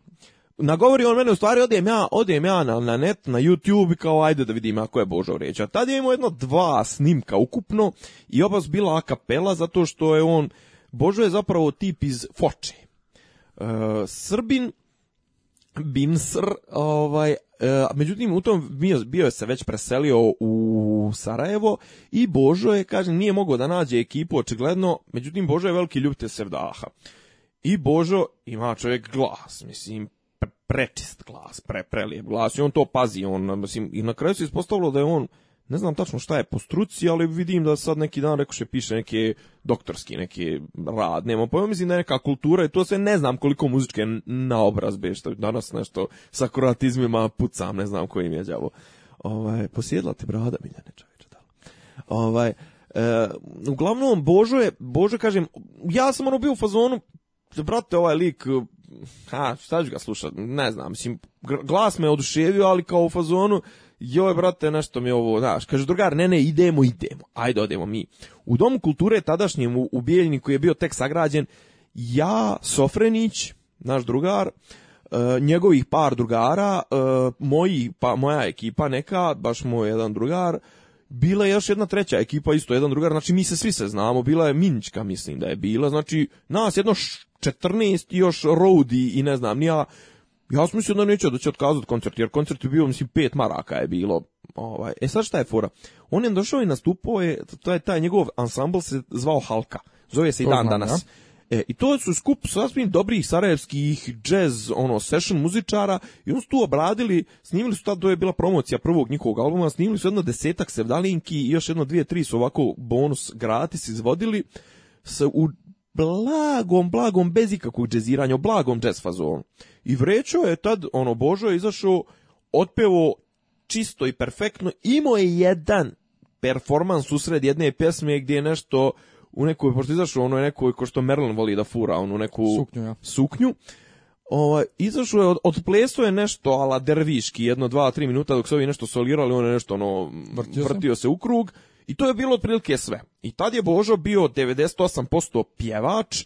nagovori on mene u stvari, odijem ja, ja na, na net, na YouTube, kao ajde da vidim ako je Božo reći. A tad je imao jedno dva snimka ukupno i oba su bila akapela zato što je on, Božo je zapravo tip iz Foče. E, Srbin, Bimsr, ovaj, e, međutim u tom bio, bio je se već preselio u Sarajevo i Božo je, kažem, nije mogao da nađe ekipu očigledno, međutim Božo je veliki ljubitelj sevdaha. I Božo ima čovjek glas, mislim, prečist glas, pre, glas i on to pazi, on, mislim, i na kraju se ispostavilo da je on, ne znam tačno šta je po struci, ali vidim da sad neki dan rekoše piše neke doktorski, neki rad, nema pojma, mislim da je neka kultura i to sve ne znam koliko muzičke naobrazbe, što danas nešto sa kroatizmima pucam, ne znam kojim je djavo, Ovaj, posjedla ti brada, Miljane čovječe, da. Ovaj, e, uglavnom, Božo je, Božo kažem, ja sam ono bio u fazonu, brate, ovaj lik, uh, ha, šta ću ga slušat, ne znam, mislim, glas me oduševio, ali kao u fazonu, joj, brate, nešto mi ovo, znaš, kaže drugar, ne, ne, idemo, idemo, ajde, odemo mi. U Domu kulture tadašnjem u, u koji je bio tek sagrađen, ja, Sofrenić, naš drugar, e, njegovih par drugara, e, moji, pa moja ekipa neka, baš moj jedan drugar, bila je još jedna treća ekipa, isto jedan drugar, znači mi se svi se znamo, bila je Minčka, mislim da je bila, znači nas jedno 14 još roadi i, ne znam, nija, ja sam mislio da neće da će otkazati koncert, jer koncert je bio, mislim, pet maraka je bilo. Ovaj. E sad šta je fora? On je došao i nastupao je, to je taj njegov ansambl se zvao Halka, zove se i dan danas. E, I to su skup sasvim dobrih sarajevskih jazz ono, session muzičara i oni su tu obradili, snimili su tad, to je bila promocija prvog njihovog albuma, snimili su jedno desetak sevdalinki i još jedno dvije, tri su ovako bonus gratis izvodili. sa, u blagom, blagom, bez ikakvog džeziranja, blagom džez fazonu. I Vrećo je tad, ono, Božo je izašao, otpevo čisto i perfektno, imao je jedan performans usred jedne pjesme gdje je nešto u nekoj, pošto izašao ono je nekoj, ko što Merlin voli da fura, onu neku suknju, ja. suknju ovaj, izašao je, od, je nešto ala derviški, jedno, dva, tri minuta dok su ovi nešto solirali, on je nešto ono, vrtio, vrtio se u krug i to je bilo otprilike sve. I tad je Božo bio 98% pjevač,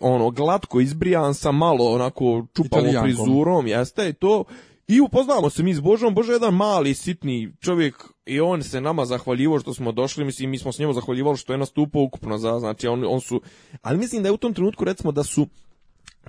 ono glatko izbrijan sa malo onako čupavom frizurom, jeste i to. I upoznamo se mi s Božom, Božo je jedan mali, sitni čovjek i on se nama zahvaljivo što smo došli, mislim mi smo s njemu zahvaljivali što je nastupao ukupno za, znači on, on su, ali mislim da je u tom trenutku recimo da su,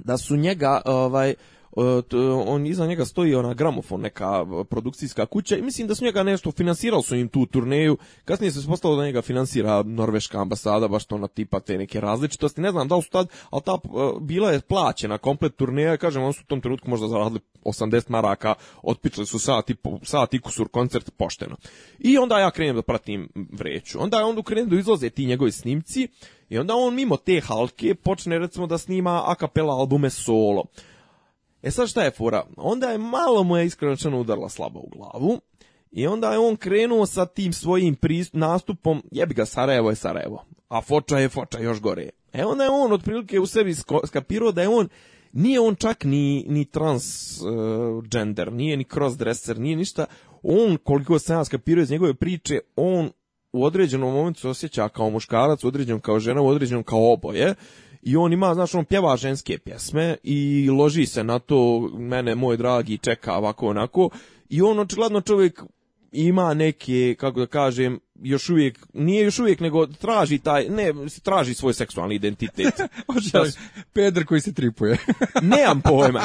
da su njega, ovaj, E, on iza njega stoji ona gramofon neka e, produkcijska kuća i mislim da su njega nešto finansirali su im tu turneju. Kasnije se postalo da njega finansira norveška ambasada, baš to na tipa te neke različitosti. Ne znam da li su tad, ali ta e, bila je plaćena komplet turneja, kažem, on su u tom trenutku možda zaradili 80 maraka, otpičili su sat i, sat i kusur koncert pošteno. I onda ja krenem da pratim vreću. Onda je onda krenem da izlaze ti njegovi snimci i onda on mimo te halke počne recimo da snima a kapela albume solo. E sad šta je fora? Onda je malo mu je iskreno udarla slabo u glavu i onda je on krenuo sa tim svojim nastupom, jebi ga Sarajevo je Sarajevo, a Foča je Foča još gore. E onda je on otprilike u sebi skapirao da je on nije on čak ni, ni transgender, uh, nije ni crossdresser, nije ništa. On, koliko sam ja skapirao iz njegove priče, on u određenom momentu se osjeća kao muškarac, u određenom kao žena, u određenom kao oboje i on ima, znaš, on pjeva ženske pjesme i loži se na to, mene, moj dragi, čeka ovako, onako, i on očigledno čovjek ima neke, kako da kažem, još uvijek, nije još uvijek, nego traži taj, ne, traži svoj seksualni identitet. Očaj, peder koji se tripuje. Nemam pojma,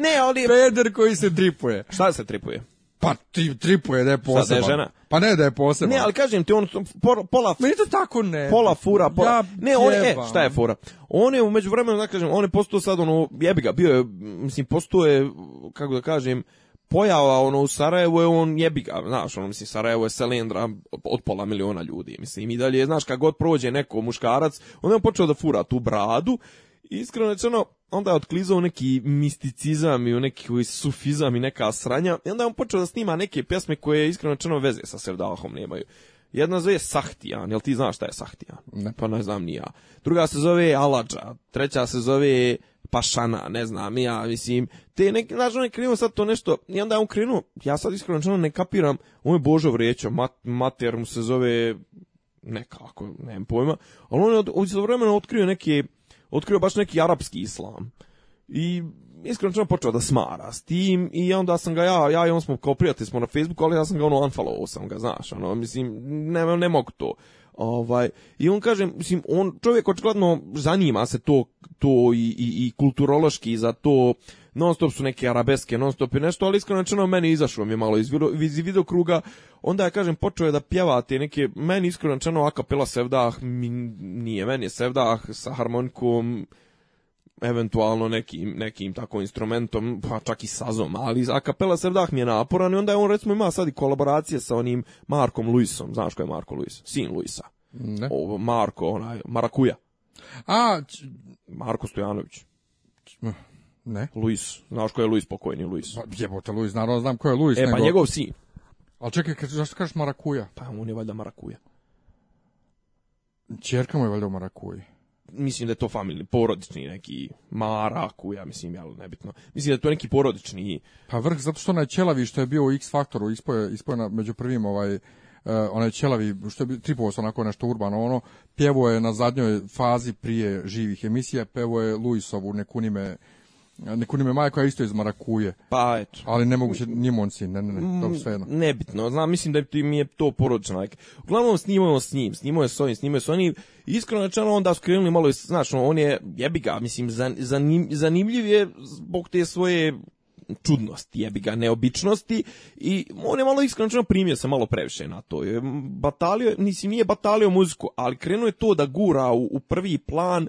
Ne, ali... Peder koji se tripuje. Šta se tripuje? Pa ti tripuje da je poseban. žena? Pa ne da je poseban. Ne, ali kažem ti, on pola... pola Meni to tako ne. Pola fura, pola... ne, on je, e, šta je fura? On je umeđu vremenu, da kažem, on je postao sad ono, jebi ga, bio je, mislim, postao kako da kažem, pojava ono u Sarajevu je on jebi ga znaš, ono mislim Sarajevo je selendra od pola miliona ljudi, mislim i dalje, znaš, kad god prođe neko muškarac, on je počeo da fura tu bradu Iskreno rečeno, onda je otklizao neki misticizam i u neki sufizam i neka sranja. I onda je on počeo da snima neke pjesme koje iskreno rečeno veze sa Serdahom nemaju. Jedna zove Sahtijan, jel ti znaš šta je Sahtijan? Ne. Pa ne znam ni ja. Druga se zove Aladža, treća se zove Pašana, ne znam ja, mislim. Te neki, znači on je krenuo sad to nešto, i onda je on krenuo, ja sad iskreno ne kapiram, on je Božo riječo, mat, mater mu se zove nekako, nemam pojma, ali on je od, vremena otkrio neke otkrio baš neki arapski islam. I iskreno čemu počeo da smara s tim i onda sam ga ja, ja i on smo kao prijatelji smo na Facebooku, ali ja sam ga ono unfollow sam ga, znaš, ono, mislim, ne, ne mogu to. Ovaj, I on kaže, mislim, on, čovjek očigledno zanima se to, to i, i, i kulturološki za to, non stop su neke arabeske, non stop i nešto, ali iskreno rečeno meni izašlo mi je malo iz, iz onda ja kažem počeo je da pjeva neke, meni iskreno rečeno a kapela Sevdah, ah, nije, meni je Sevdah ah, sa harmonikom, eventualno nekim, nekim tako instrumentom, pa čak i sazom, ali a kapela Sevdah ah, mi je naporan i onda je on recimo ima sad i kolaboracije sa onim Markom Luisom, znaš ko je Marko Luis? Sin Luisa. Ne. O, Marko, onaj, Marakuja. A, Marko Stojanović. Ne. Luis, znaš ko je Luis, pokojni Luis. Pa Jebote, Luis, naravno znam ko je Luis. E, pa njegov sin. Ali čekaj, zašto kažeš marakuja? Pa on je valjda marakuja. Čerka mu je valjda u Mislim da je to familijni, porodični neki marakuja, mislim, jel, nebitno. Mislim da je to neki porodični... Pa vrh, zato što onaj Čelavi što je bio u X Faktoru, ispoje, ispoje na, među prvim ovaj... Uh, onaj Čelavi, što je tripovo se onako nešto urbano, ono, pjevo je na zadnjoj fazi prije živih emisija, pjevo je Luisovu nime, ne kuni me majka isto iz Marakuje. Pa eto. Ali ne mogu nije sin, ne, ne, ne, mm, sve jedno. Nebitno, znam, mislim da ti mi je to poročeno. Like. Uglavnom snimamo s njim, snimao je s ovim, snimao je s onim. Iskreno načelo onda su krenuli malo, znaš, ono, on je, jebiga, mislim, zanimljiv je zbog te svoje čudnosti, jebiga, ga, neobičnosti i on je malo iskreno primio se malo previše na to. Batalio, nisi nije batalio muziku, ali krenuo je to da gura u prvi plan,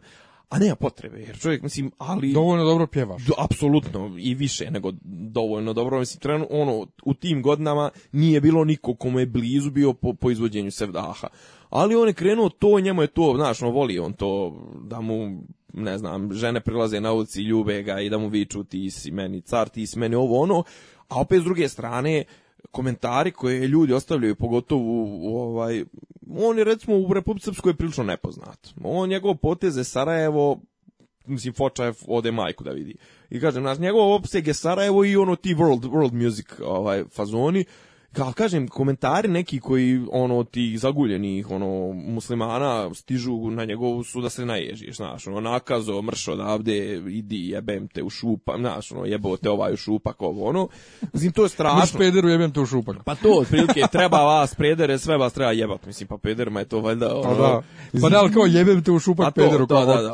a nema potrebe, jer čovjek, mislim, ali... Dovoljno dobro pjevaš. Do, apsolutno, i više nego dovoljno dobro, mislim, trenu, ono, u tim godinama nije bilo niko kome je blizu bio po, po izvođenju Sevdaha. Ali on je krenuo to, njemu je to, znaš, no, voli on to, da mu, ne znam, žene prilaze na ulici, ljube ga i da mu viču ti si meni car, ti si meni ovo, ono, a opet s druge strane, komentari koje ljudi ostavljaju, pogotovo u, ovaj, on je recimo u republici Srpskoj prilično nepoznat. On njegov poteze Sarajevo mislim je ode majku da vidi. I kažem, nas njegov opseg je Sarajevo i ono ti world, world music ovaj, fazoni, kao kažem, komentari neki koji, ono, ti zaguljenih, ono, muslimana stižu na njegovu su da se naježiš, znaš, ono, nakazo, da odavde, idi, jebem te u šupa znaš, ono, jebote te ovaj u šupak, ovo, ono, mislim, to je strašno. Mrš pederu, jebem te u šupak. Pa to, otprilike, treba vas, predere, sve vas treba jebat, mislim, pa pederima je to valjda, pa ono, da, pa da, kao jebem te u šupak, pa pederu, kao, da,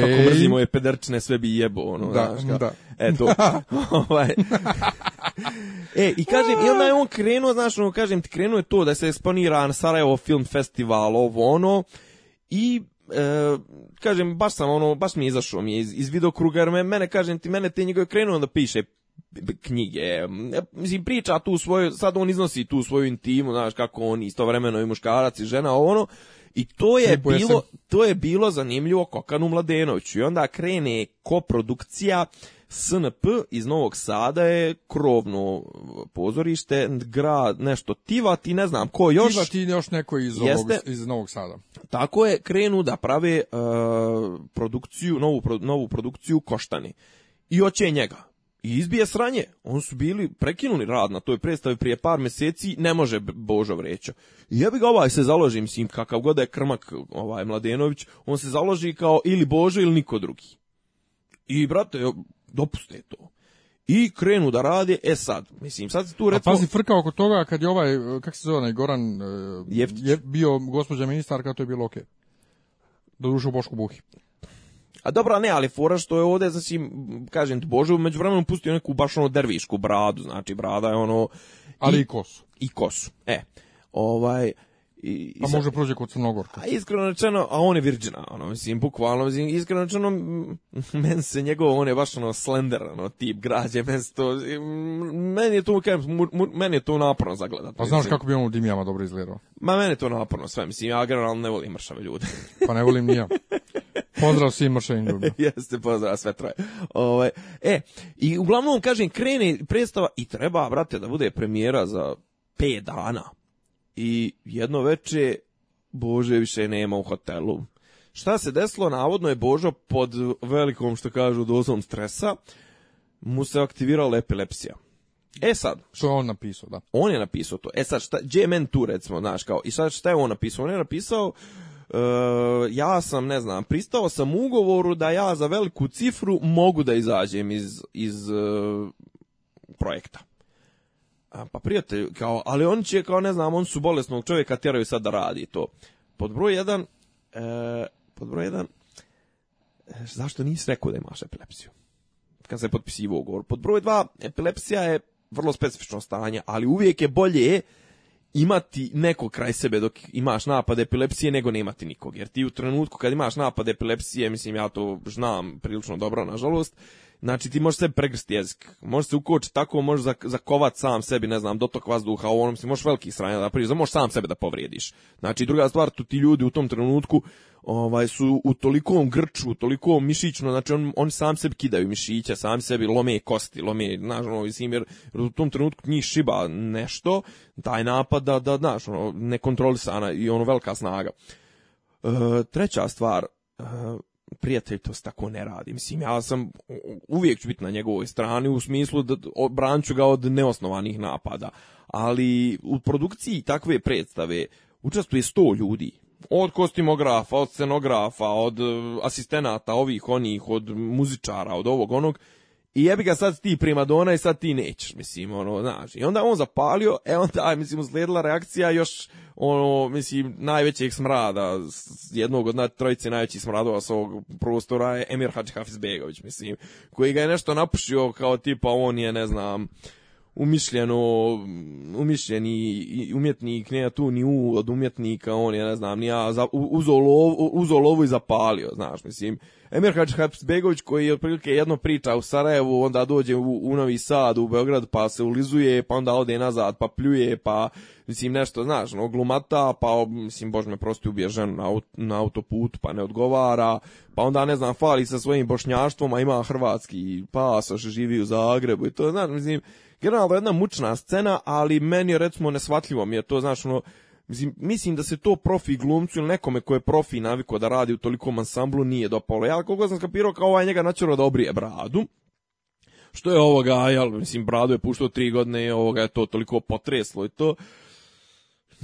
kako mrzimo je pederčne, sve bi jebo, ono, da. Eto. ovaj. e, i kažem, i onda je on krenuo, znaš, ono, kažem ti, krenuo je to da se eksponira na Sarajevo Film Festival, ovo, ono, i e, kažem, baš sam ono, baš mi je izašao mi je iz, iz jer mene, kažem ti, mene te njegove krenuo da piše knjige, mislim, priča tu svoju, sad on iznosi tu svoju intimu, znaš, kako on istovremeno i muškarac i žena, ono, i to je bilo, to je bilo zanimljivo Kokanu Mladenoviću i onda krene koprodukcija, SNP iz Novog Sada je krovno pozorište, grad, nešto Tivat i ne znam ko još. Tivat i još neko iz, iz Novog Sada. Tako je, krenu da prave e, produkciju, novu, novu produkciju Koštani. I oće njega. I izbije sranje. oni su bili prekinuli rad na toj predstavi prije par meseci, ne može Božo vreća. I ja bi ga ovaj se založim s njim, kakav god je Krmak ovaj Mladenović, on se založi kao ili Božo ili niko drugi. I brate, dopuste to. I krenu da rade, e sad, mislim, sad se tu recimo... A pazi, frka oko toga kad je ovaj, e, kak se zove Goran e, Jeftić. je bio gospođa ministarka, to je bilo okej. Okay. Doduše u Bošku Buhi. A dobra, ne, ali fora što je ovdje, znači, kažem ti Bože, među vremenom pustio neku baš ono dervišku bradu, znači brada je ono... Ali i kosu. I kosu, e. Ovaj, i, može prođe kod Crnogorka. A iskreno rečeno, a on je virđina, ono, mislim, bukvalno, mislim, iskreno rečeno, men se njegov, on je baš ono slender, ono, tip građe, men to, meni je to, kajem, meni je to naporno zagledat. Pa znaš kako bi on u Dimijama dobro izgledao? Ma meni je to naporno sve, mislim, ja generalno ne volim mršave ljude. pa ne volim ni Pozdrav svim mršavim ljudima. Jeste, pozdrav sve troje. Ove, ovaj, e, i uglavnom, kažem, krene predstava i treba, brate, da bude premijera za 5 dana i jedno veče Bože više nema u hotelu. Šta se desilo? Navodno je Božo pod velikom, što kažu, dozom stresa, mu se aktivirala epilepsija. E sad. Što je on napisao, da. On je napisao to. E sad, šta, gdje je men tu, recimo, znaš, kao, i sad šta je on napisao? On je napisao, e, ja sam, ne znam, pristao sam ugovoru da ja za veliku cifru mogu da izađem iz, iz e, projekta pa prijatelj, kao, ali on će, kao ne znam, oni su bolesnog čovjeka, tjeraju sad da radi to. Pod broj jedan, e, pod broj jedan, e, zašto nisi rekao da imaš epilepsiju? Kad se potpisivo ugovor. Pod broj dva, epilepsija je vrlo specifično stanje, ali uvijek je bolje imati neko kraj sebe dok imaš napad epilepsije nego ne imati nikog. Jer ti u trenutku kad imaš napad epilepsije, mislim ja to znam prilično dobro, nažalost, Znači ti možeš sebi pregrsti jezik, možeš se ukočiti tako, možeš zakovat sam sebi, ne znam, dotok vazduha, u onom si možeš veliki sranja da napraviš, možeš sam sebe da povrijediš. Znači druga stvar, tu ti ljudi u tom trenutku ovaj su u tolikom grču, toliko mišićno, znači on, oni sam sebi kidaju mišiće, sam sebi lome kosti, lome, znaš, ono, mislim, jer u tom trenutku njih šiba nešto, taj napad da, da znaš, ono, nekontrolisana i ono velika snaga. E, treća stvar, e, prijatelj to tako ne radi. Mislim, ja sam uvijek ću biti na njegovoj strani u smislu da branču ga od neosnovanih napada. Ali u produkciji takve predstave učestvuje sto ljudi. Od kostimografa, od scenografa, od e, asistenata ovih, onih, od muzičara, od ovog, onog i jebi ga sad ti primadona i sad ti nećeš, mislim, ono, znaš. I onda on zapalio, e onda, mislim, uzgledala reakcija još, ono, mislim, najvećeg smrada, jednog od trojice najvećih smradova s ovog prostora je Emir Hadži mislim, koji ga je nešto napušio kao tipa on je, ne znam, umišljeno umišljeni umjetnik nema tu ni u od umjetnika on je ne znam ni ja za, uzo, lovu i zapalio znaš mislim Emir Hadž Habsbegović koji je otprilike jedno priča u Sarajevu onda dođe u, u Novi Sad u Beograd pa se ulizuje pa onda ode nazad pa pljuje pa mislim nešto znaš no glumata pa mislim bož me prosti ubije ženu na, aut, na autoput pa ne odgovara pa onda ne znam fali sa svojim bošnjaštvom a ima hrvatski sa živi u Zagrebu i to znaš mislim generalno jedna mučna scena, ali meni je recimo nesvatljivo mi je to, znaš, ono, Mislim, mislim da se to profi glumcu ili nekome ko je profi naviko da radi u tolikom ansamblu nije dopalo. Ja koliko sam skapirao kao ovaj njega načelo da obrije bradu, što je ovoga, jel, mislim, bradu je puštao tri godine i ovoga je to toliko potreslo i to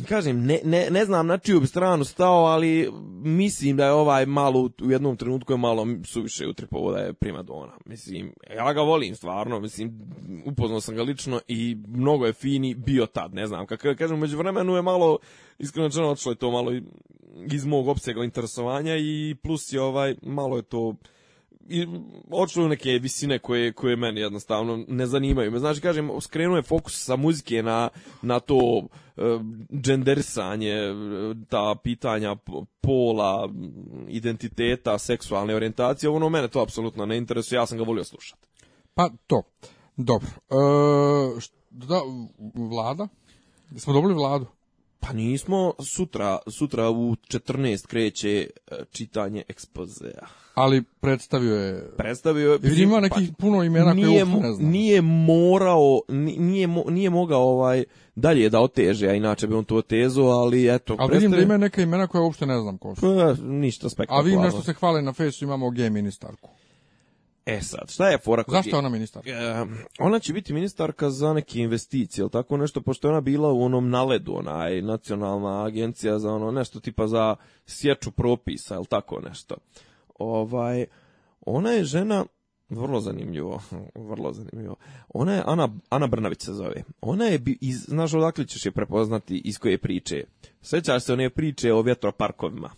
kažem, ne, ne, ne znam na čiju bi stranu stao, ali mislim da je ovaj malo, u jednom trenutku je malo suviše utripovo da je prima Dona. Mislim, ja ga volim stvarno, mislim, upoznao sam ga lično i mnogo je fini bio tad, ne znam. Kako kažem, među vremenu je malo, iskreno čeno, očilo je to malo iz mog opsega interesovanja i plus je ovaj, malo je to i je neke visine koje, koje meni jednostavno ne zanimaju. znači, kažem, skrenuo je fokus sa muzike na, na to džendersanje, e, e, ta pitanja pola, identiteta, seksualne orijentacije, ono mene to apsolutno ne interesuje, ja sam ga volio slušati. Pa to, dobro. E, da, vlada? Smo dobili vladu? Pa nismo, sutra, sutra u 14 kreće e, čitanje ekspozea ali predstavio je predstavio je vidim ima nekih pa puno imena nije, uopšte ne znam. nije morao nije nije mogao ovaj dalje da oteže a inače bi on tu otezu, ali eto ali predstavio... vidim da ima neka imena koja uopšte ne znam ko pa, ništa spektakularno a vidim nešto se hvale na fejsu imamo G ministarku E sad, šta je fora? Zašto je ona ministarka? ona će biti ministarka za neke investicije, ili tako nešto, pošto je ona bila u onom naledu, onaj, nacionalna agencija za ono nešto tipa za sjeću propisa, ili tako nešto. Ovaj, ona je žena, vrlo zanimljivo, vrlo zanimljivo. Ona je, Ana, Ana Brnavić se zove. Ona je, iz, znaš odakle ćeš je prepoznati iz koje priče. Sećaš se one priče o vjetroparkovima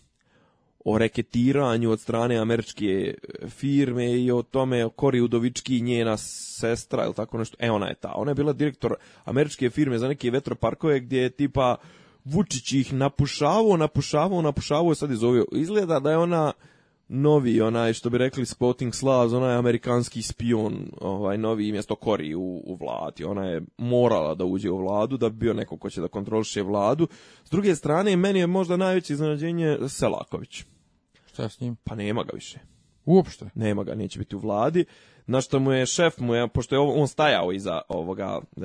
o reketiranju od strane američke firme i o tome o Kori Udovički njena sestra ili tako nešto. E, ona je ta. Ona je bila direktor američke firme za neke vetroparkove gdje je tipa Vučić ih napušavao, napušavao, napušavao i sad je Izgleda da je ona novi onaj što bi rekli Spotting Slavs, onaj amerikanski spion, ovaj novi mjesto Kori u, u vladi. Ona je morala da uđe u vladu da bi bio neko ko će da kontroliše vladu. S druge strane meni je možda najveće iznenađenje Selaković. Šta s njim? Pa nema ga više. Uopšte? Nema ga, neće biti u vladi. Na što mu je šef mu je, pošto je on stajao iza ovoga, e,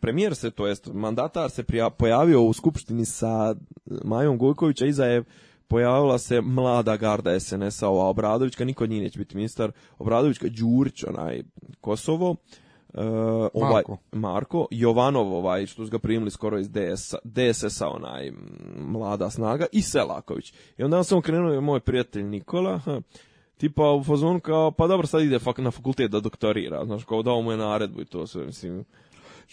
premijer se, to jest mandatar se pojavio u skupštini sa Majom Gojkovića, iza je pojavila se mlada garda SNS-a, ova Obradovićka, niko njih neće biti ministar, Obradovićka, Đurić, onaj Kosovo, e, ovaj, Marko. Marko. Jovanov ovaj, što su ga primili skoro iz DS, DSS-a, onaj mlada snaga, i Selaković. I onda sam krenuo moj prijatelj Nikola, tipa u fazonu kao, pa dobro, sad ide fak na fakultet da doktorira, znaš, kao dao mu je naredbu i to sve, mislim,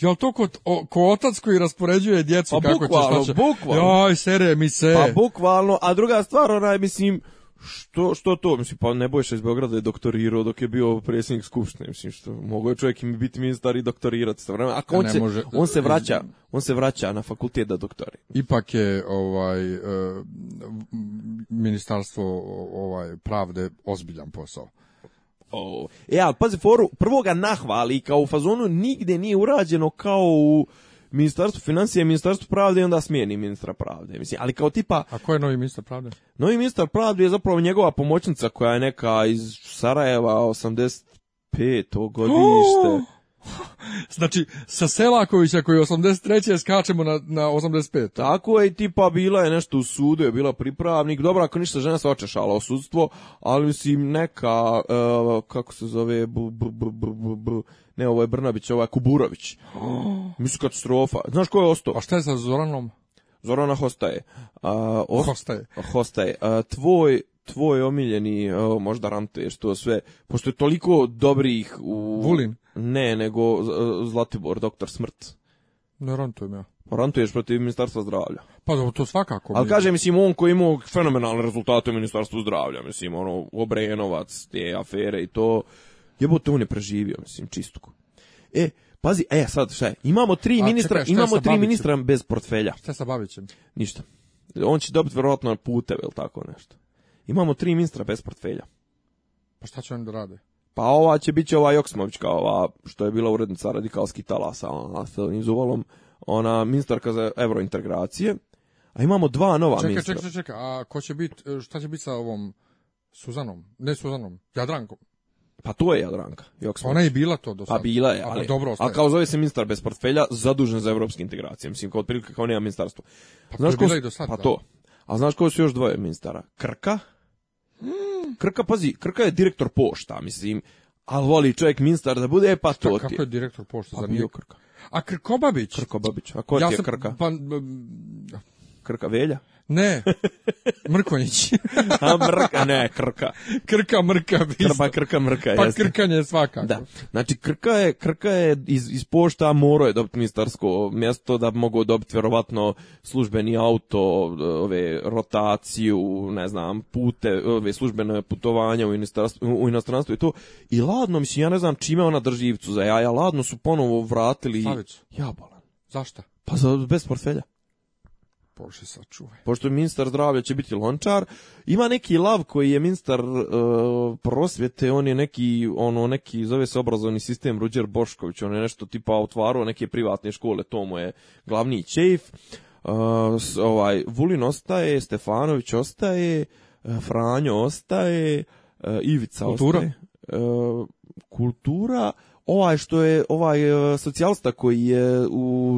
Jel to ko, ko otac koji raspoređuje djecu pa, kako bukvalno, će će? Bukvalno, Joj, sere mi se. Pa bukvalno, a druga stvar, onaj, mislim, što, što to? Mislim, pa Nebojša iz Beograda je doktorirao dok je bio predsjednik Skupštine. Mislim, što mogo je čovjek im biti ministar i doktorirati. Ako on, se, može... on, se vraća, on se vraća na fakultet da doktori. Ipak je ovaj eh, ministarstvo ovaj pravde ozbiljan posao. E, ali pazi foru, prvo ga nahvali kao u fazonu nigde nije urađeno kao u Ministarstvu financije, Ministarstvu pravde i onda smijeni ministra pravde. Mislim, ali kao tipa... A ko je novi ministar pravde? Novi ministar pravde je zapravo njegova pomoćnica koja je neka iz Sarajeva 85. godište. Oh! Znači, sa Selakovića koji je 83. skačemo na, na 85. Tako je tipa bila je nešto u sudu, je bila pripravnik. Dobro, ako ništa žena se očešala o sudstvo, ali mislim neka, kako se zove, bu, bu, bu, ne ovo je Brnabić, ovo je Kuburović. Mislim katastrofa. Znaš ko je ostao? A šta je sa Zoranom? Zorana Hostaje. Uh, Hostaje. Hostaje. tvoj tvoj omiljeni, uh, možda Rante, to sve, pošto je toliko dobrih u... Vulin. Ne, nego e, Zlatibor, doktor smrt. Ne rantujem ja. Pa rantuješ protiv ministarstva zdravlja. Pa to svakako. Ali mi... kaže, mislim, on koji imao fenomenalne rezultate u ministarstvu zdravlja, mislim, ono, Obrenovac, te afere i to, jebote, on je preživio, mislim, čistku. E, pazi, e, sad, šta je, imamo tri A, ministra, imamo tri ministra bez portfelja. Šta sa Babićem? Ništa. On će dobiti verovatno puteve ili tako nešto. Imamo tri ministra bez portfelja. Pa šta će oni da rade? Pa ova će biti ova Joksmovićka, ova što je bila urednica radikalskih talasa, ona sa zuvalom, ona ministarka za eurointegracije. A imamo dva nova ministra. Čekaj, čekaj, čekaj, a ko će biti, e, šta će biti sa ovom Suzanom? Ne Suzanom, Jadrankom. Pa to je Jadranka. Joksmović. Ona je bila to do sada. Pa bila je, ali, dobro a kao zove se ministar bez portfelja, zadužen za evropske integracije. Mislim, kao otprilike kao nema ministarstvo. Pa znaš je bila i do sada Pa to. A znaš ko su još dvoje ministara? Krka Krka, pazi, Krka je direktor pošta, mislim, ali voli čovjek ministar da bude, pa to ti Kako je direktor pošta? Pa bio Krka. A Krkobabić? Krkobabić, a ko ti je Krka? Pa, Krka Velja? Ne. Mrkonjić. a mrka, ne, krka. Krka, mrka. Pa krka, mrka, Pa krkanje svakako. Da. Znači, krka je, krka je iz, iz pošta, moro je dobiti ministarsko mjesto da mogu dobiti vjerovatno službeni auto, ove, rotaciju, ne znam, pute, ove, službene putovanja u, u inostranstvu i to. I ladno, mislim, ja ne znam čime ona drži ivcu za jaja, ladno su ponovo vratili. Ja Jabolan. Zašto? Pa za, bez portfelja. Bože sačuvaj. Pošto je ministar zdravlja će biti lončar, ima neki lav koji je ministar uh, prosvjete, on je neki, ono, neki, zove se obrazovni sistem Ruđer Bošković, on je nešto tipa otvaruo neke privatne škole, to mu je glavni čejf. E, ovaj, Vulin ostaje, Stefanović ostaje, e, Franjo ostaje, uh, Ivica ostaje. Kultura? Kultura ovaj što je ovaj e, socijalista koji je u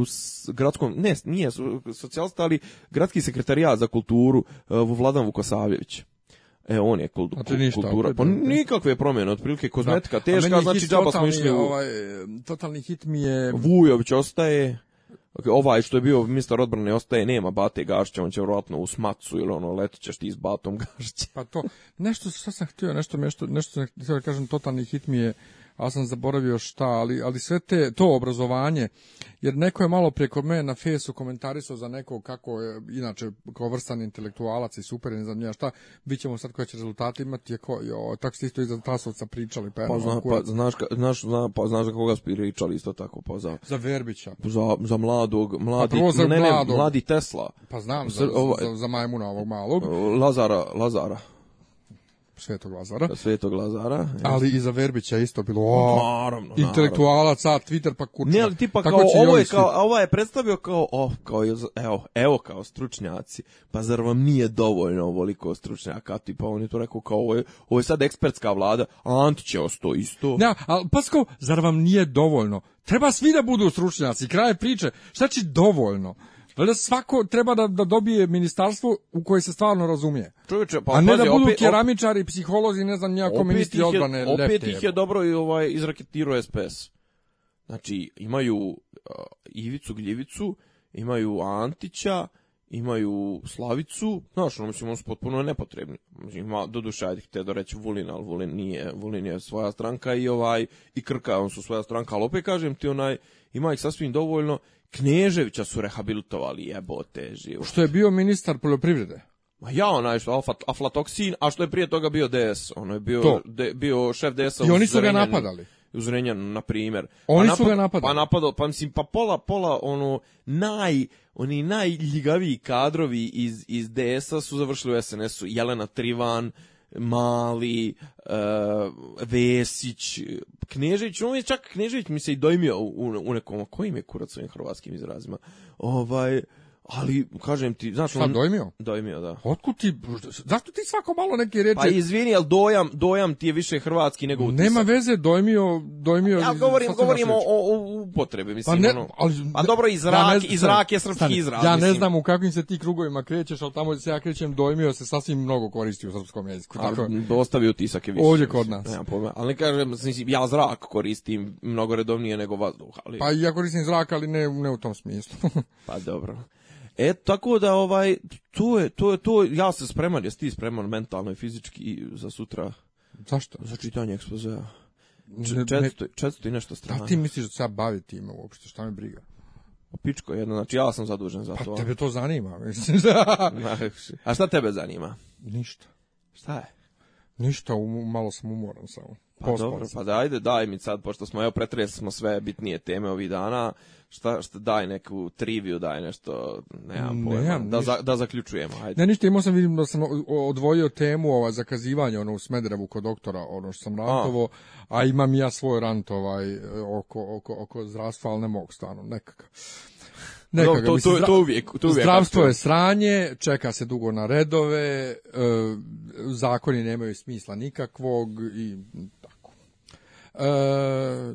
gradskom ne nije socijalista ali gradski sekretarijat za kulturu e, Vladan Vukosavljević. E, on je kultura. pa nikakve promjene, otprilike kozmetika teška, znači džaba smo išli Ovaj, totalni hit mi je... Vujović ostaje, ovaj što je bio ministar odbrane ostaje, nema Bate gašća, on će vjerojatno u smacu ili ono, ćeš ti s Batom gašća. Pa to, nešto što sam htio, nešto, nešto, nešto da kažem, totalni hit mi je a sam zaboravio šta, ali, ali sve te, to obrazovanje, jer neko je malo kod mene na fesu komentarisao za nekog kako je, inače, kao vrstan intelektualac i super, ne znam ja šta, bit ćemo sad koje će rezultate imati, jo, tako ste isto i za Tasovca pričali. Pa, pa, zna, pa znaš, znaš, pa, znaš za koga ste pričali isto tako, pa za... Za Verbića. Za, za mladog, pa mladi, za ne, ne, mladi Tesla. Pa znam, za, za, ovaj- za, za majmuna ovog malog. Lazara, Lazara. Svetog Lazara. Svetog Lazara. Ali i za Verbića isto bilo, o, naravno, intelektualac, Twitter pa kurčina. Ne, ali tipa kao, ovo je, kao, je predstavio kao, oh, kao, evo, evo kao stručnjaci, pa zar vam nije dovoljno ovoliko stručnjaka, tipa on je to rekao kao, ovo je, ovo je sad ekspertska vlada, a Antić je osto isto. Ne, ali pa zar vam nije dovoljno? Treba svi da budu stručnjaci, kraj priče, šta će dovoljno? Valjda svako treba da, da dobije ministarstvo u koje se stvarno razumije. Čovječe, pa, A ne da budu opet, keramičari, psiholozi, ne znam, nijako ministri odbrane. Opet ih je dobro i ovaj, izraketirao SPS. Znači, imaju Ivicu Gljivicu, imaju Antića, imaju Slavicu, znaš, ono, mislim, on su potpuno nepotrebni. Ima, doduše, ajde, te da reći Vulin, ali Vulin nije, Vulin je svoja stranka i ovaj, i Krka, on su svoja stranka, ali opet kažem ti, onaj, ima ih sasvim dovoljno Kneževića su rehabilitovali jebote živo. Što je bio ministar poljoprivrede. Ma ja onaj što alfa, aflatoksin, a što je prije toga bio DS, ono je bio, bio šef DS-a. I oni su ga napadali u Zrenjanu, na primjer. Oni pa su ga napadali. Pa napadali, pa mislim, pa pola, pola, ono, naj, oni najljigaviji kadrovi iz, iz DS-a su završili u SNS-u. Jelena Trivan, Mali, uh, Vesić, Knežević, on je čak Knežević mi se i dojmio u, u nekom, kojim je kurac ovim hrvatskim izrazima, ovaj, ali, kažem ti, znaš... Šta, ono- dojmio? Dojmio, da. Otkud ti, zašto ti svako malo neke reče... Pa izvini, ali dojam, dojam ti je više hrvatski nego utisak. Nema veze, dojmio... dojmio ja govorim, govorim o, upotrebi, pa mislim. Pa, ono, ali, pa dobro, izrak, izrak je srpski izraz. Ja ne znam u kakvim se ti krugovima krećeš, ali tamo se ja krećem, dojmio se sasvim mnogo koristi u srpskom jeziku. Tako, ostavi utisak je više. Ovdje kod nas. ali ne kažem, mislim, ja zrak koristim mnogo redovnije nego vazduh. Ali... Pa ja koristim zrak, ali ne, ne u tom smislu. pa dobro. E, tako da, ovaj, to je, to je, to, ja sam spreman, jesi ti spreman mentalno i fizički za sutra? Zašto? Za čitanje ekspozeja. Četsto, i nešto strano. Da ti misliš da se ja bavim time uopšte, šta mi briga? Pa pičko jedno, znači ja sam zadužen za pa to. Pa tebe to zanima, mislim. A šta tebe zanima? Ništa. Šta je? Ništa, malo sam umoran samo. Pa dobro, pa da, ajde, daj mi sad, pošto smo, evo, pretresli smo sve bitnije teme ovih dana, šta, šta daj neku triviju, daj nešto, nemam pojma, da, da zaključujemo. Ne, ništa, imao sam, vidim da sam odvojio temu ova, zakazivanja ono, u Smederevu kod doktora, ono što sam rantovo, a, a imam ja svoj rant ovaj, oko, oko, oko zdravstva, ali ne mogu stvarno, no, to, to, to, uvijek, to uvijek Zdravstvo je sranje, čeka se dugo na redove, e, zakoni nemaju smisla nikakvog i tako. E,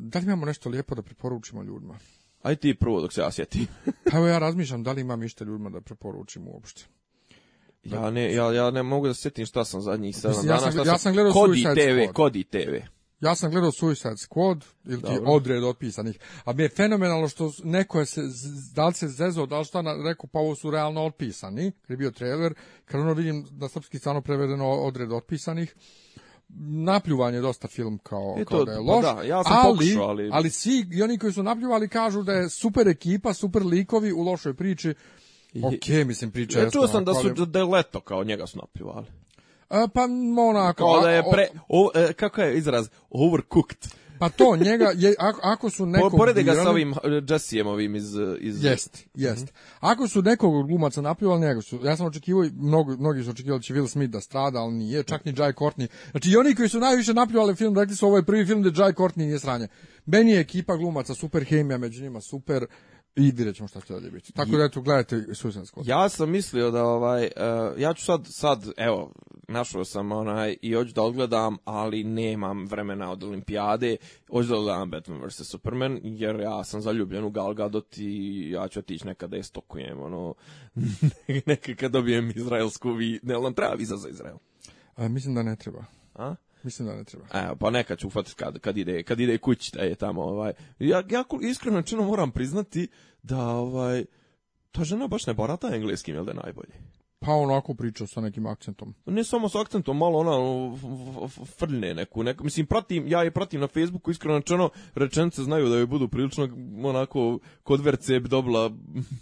da li imamo nešto lijepo da preporučimo ljudima? Aj ti prvo dok se ja sjetim. Pa evo ja razmišljam da li imam ište ljudima da preporučim uopšte. Ja ne, ja, ja ne mogu da se sjetim šta sam zadnjih 7 dana. Ja sam, ja sam gledao Kodi TV, Squad. Kodi TV. Ja sam gledao Suicide Squad ili ti odred otpisanih. A mi je fenomenalno što neko je se, da li se zezo, da li šta na, rekao, pa ovo su realno otpisani, kad je bio trailer, kad ono vidim na srpski stano prevedeno odred otpisanih, napljuvan je dosta film kao, e to, kao da je pa loš, sam ali, ali... svi i oni koji su napljuvali kažu da je super ekipa, super likovi u lošoj priči. Okej, mislim priča je... Ja sam da, su, da leto kao njega su napljuvali. E, pa onako... Kao da je pre... E, kako je izraz? Overcooked. Pa to, njega, je, ako, su nekog... Porede ga sa ovim uh, Jesse'em ovim iz... Uh, iz... Jest, jest. Mhm. Ako su nekog glumaca napivali njega su... Ja sam očekivao, mnogi, mnogi su očekivali da će Will Smith da strada, ali nije, čak ni Jai Courtney. Znači i oni koji su najviše napljuvali film, rekli su ovo je prvi film da Jai Courtney nije sranje. Meni je ekipa glumaca super, hemija među njima super, i vidjet ćemo šta će dalje biti. Tako da eto, gledajte Susan Ja sam mislio da ovaj, e, ja ću sad, sad, evo, našao sam onaj i hoću da odgledam, ali nemam vremena od olimpijade, hoću da odgledam Batman vs. Superman, jer ja sam zaljubljen u Gal Gadot i ja ću otići nekada je stokujem, ono, nekada dobijem izraelsku, vi, ne, on treba viza za Izrael. A, mislim da ne treba. A? Mislim da ne treba. E, pa neka ću ufati kad, kad, ide, kad ide kući je tamo. Ovaj. Ja, ja iskreno čeno moram priznati da ovaj, ta žena baš ne barata engleskim, jel da najbolje? Pa onako priča sa nekim akcentom. Ne samo sa akcentom, malo ona frljne neku, neku. Mislim, pratim, ja je pratim na Facebooku, iskreno načeno, rečence znaju da joj budu prilično onako kod verce dobila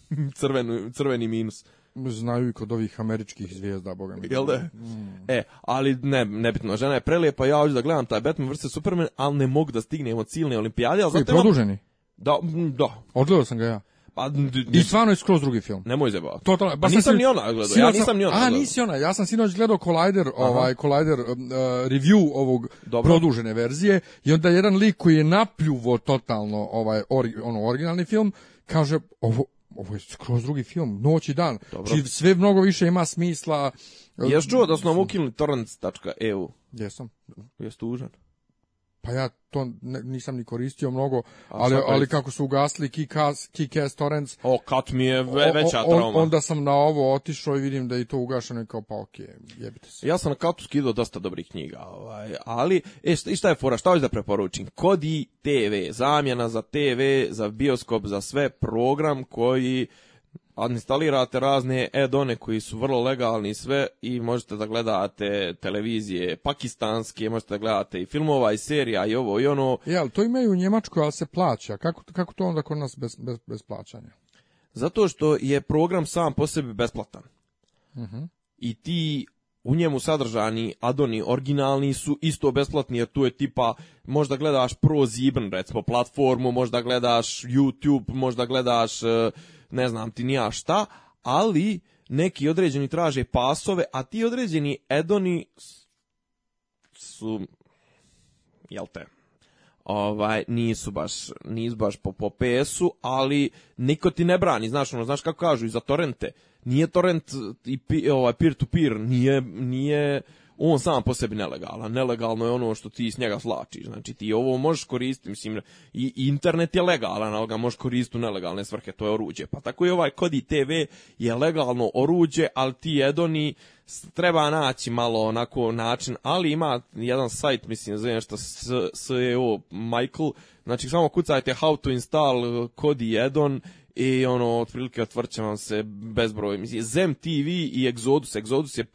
crveni minus. Znaju i kod ovih američkih zvijezda, boga mi. Jel da? Mm. E, ali ne, nebitno, žena je prelijepa, ja hoću da gledam taj Batman vs. Superman, ali ne mogu da stignem od silne olimpijade. Ali Koji, produženi? Da, da. Odgledao sam ga ja. Pa, I stvarno je skroz drugi film. Nemoj zebao. Totalno. Pa nisam ni ona gledao. ja nisam ni ona. A, nisi ona. Ja sam sinoć gledao Collider, ovaj Collider um, uh, review ovog Dobro. produžene verzije i onda jedan lik koji je napljuvo totalno ovaj ono originalni film kaže ovo ovo je skroz drugi film, noć i dan. Znači, sve mnogo više ima smisla. Jes čuo da su nam ukinuli torrents.eu? Jesam. Jes tužan pa ja to nisam ni koristio mnogo, ali, ali kako su ugasli Kikas, Torrents, o, kat mi je veća trauma. onda sam na ovo otišao i vidim da je to ugašeno i kao pa okej, okay, jebite se. Ja sam na katu skidao dosta dobrih knjiga, ovaj, ali, e, šta, je fora, šta hoću da preporučim? Kodi TV, zamjena za TV, za bioskop, za sve program koji instalirate razne add-one koji su vrlo legalni i sve i možete da gledate televizije pakistanske, možete da gledate i filmova i serija i ovo i ono. Ja, e, to imaju u Njemačkoj, ali se plaća. Kako, kako to onda kod nas bez, bez, bez plaćanja? Zato što je program sam po sebi besplatan. Mhm. I ti u njemu sadržani adoni originalni su isto besplatni jer tu je tipa možda gledaš Pro recimo platformu, možda gledaš YouTube, možda gledaš e, ne znam ti nija šta, ali neki određeni traže pasove, a ti određeni edoni su, jel te, ovaj, nisu baš, nisu baš po, po PS-u, ali niko ti ne brani, znaš, ono, znaš kako kažu, i za torrente, nije torrent i ovaj, peer-to-peer, -peer, nije, nije, on sam po sebi nelegalan. Nelegalno je ono što ti s njega slačiš. Znači ti ovo možeš koristiti, mislim, i internet je legalan, ali ga možeš koristiti u nelegalne svrhe, to je oruđe. Pa tako i ovaj Kodi TV je legalno oruđe, ali ti jedoni treba naći malo onako način, ali ima jedan sajt, mislim, zove nešto e SEO Michael, znači samo kucajte how to install Kodi Edon i ono, otprilike otvrće vam se bezbroj emisije. Zem TV i Exodus. Exodus je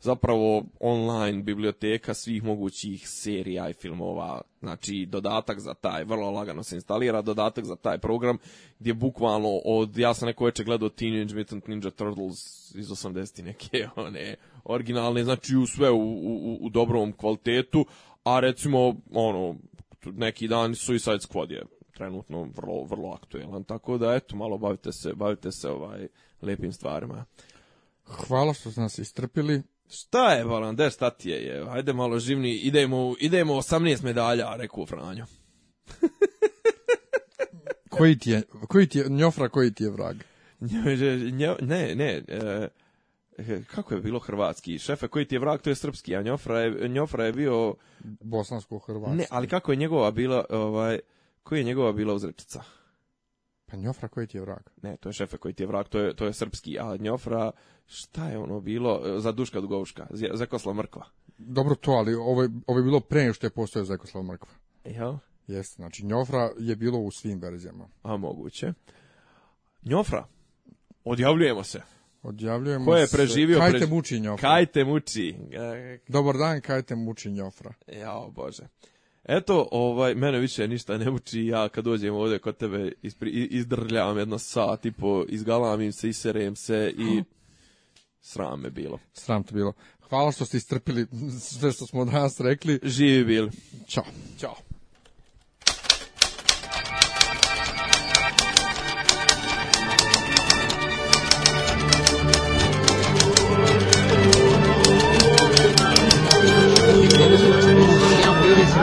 zapravo online biblioteka svih mogućih serija i filmova. Znači, dodatak za taj, vrlo lagano se instalira, dodatak za taj program gdje bukvalno od, ja sam neko večer gledao Teenage Mutant Ninja Turtles iz 80. neke one originalne, znači u sve u, u, u dobrom kvalitetu, a recimo, ono, neki dan Suicide Squad je trenutno vrlo, vrlo aktuelan. Tako da, eto, malo bavite se, bavite se ovaj lepim stvarima. Hvala što ste nas istrpili. Šta je, Valander, šta ti je? je? Ajde malo živni, idemo, idemo 18 medalja, rekao Franjo. koji ti je, koji ti je, Njofra, koji ti je vrag? ne, ne, e, kako je bilo hrvatski? Šefe, koji ti je vrag, to je srpski, a Njofra je, Njofra je bio... Bosansko-hrvatski. Ne, ali kako je njegova bila, ovaj, koji je njegova bila uzrečica? Pa Njofra koji ti je vrak? Ne, to je šefe koji ti je vrak, to je, to je srpski, a Njofra, šta je ono bilo? E, za Duška Dugovška, Zekoslav Mrkva. Dobro to, ali ovo je, bilo pre što je postoje Zekoslav Mrkva. E, jel? Jeste, znači Njofra je bilo u svim verzijama. A moguće. Njofra, odjavljujemo se. Odjavljujemo Ko je preživio? Se. Kaj te muči Njofra? Kaj te muči? Dobar dan, kaj te muči Njofra? Jao Bože. Eto, ovaj, mene više ništa ne uči, ja kad dođem ovdje kod tebe ispri, izdrljavam jedno sat i po, izgalamim se, iserem se i sram me bilo. Sram to bilo. Hvala što ste istrpili sve što smo nas rekli. Živi bili. Ćao. Ćao. Oh,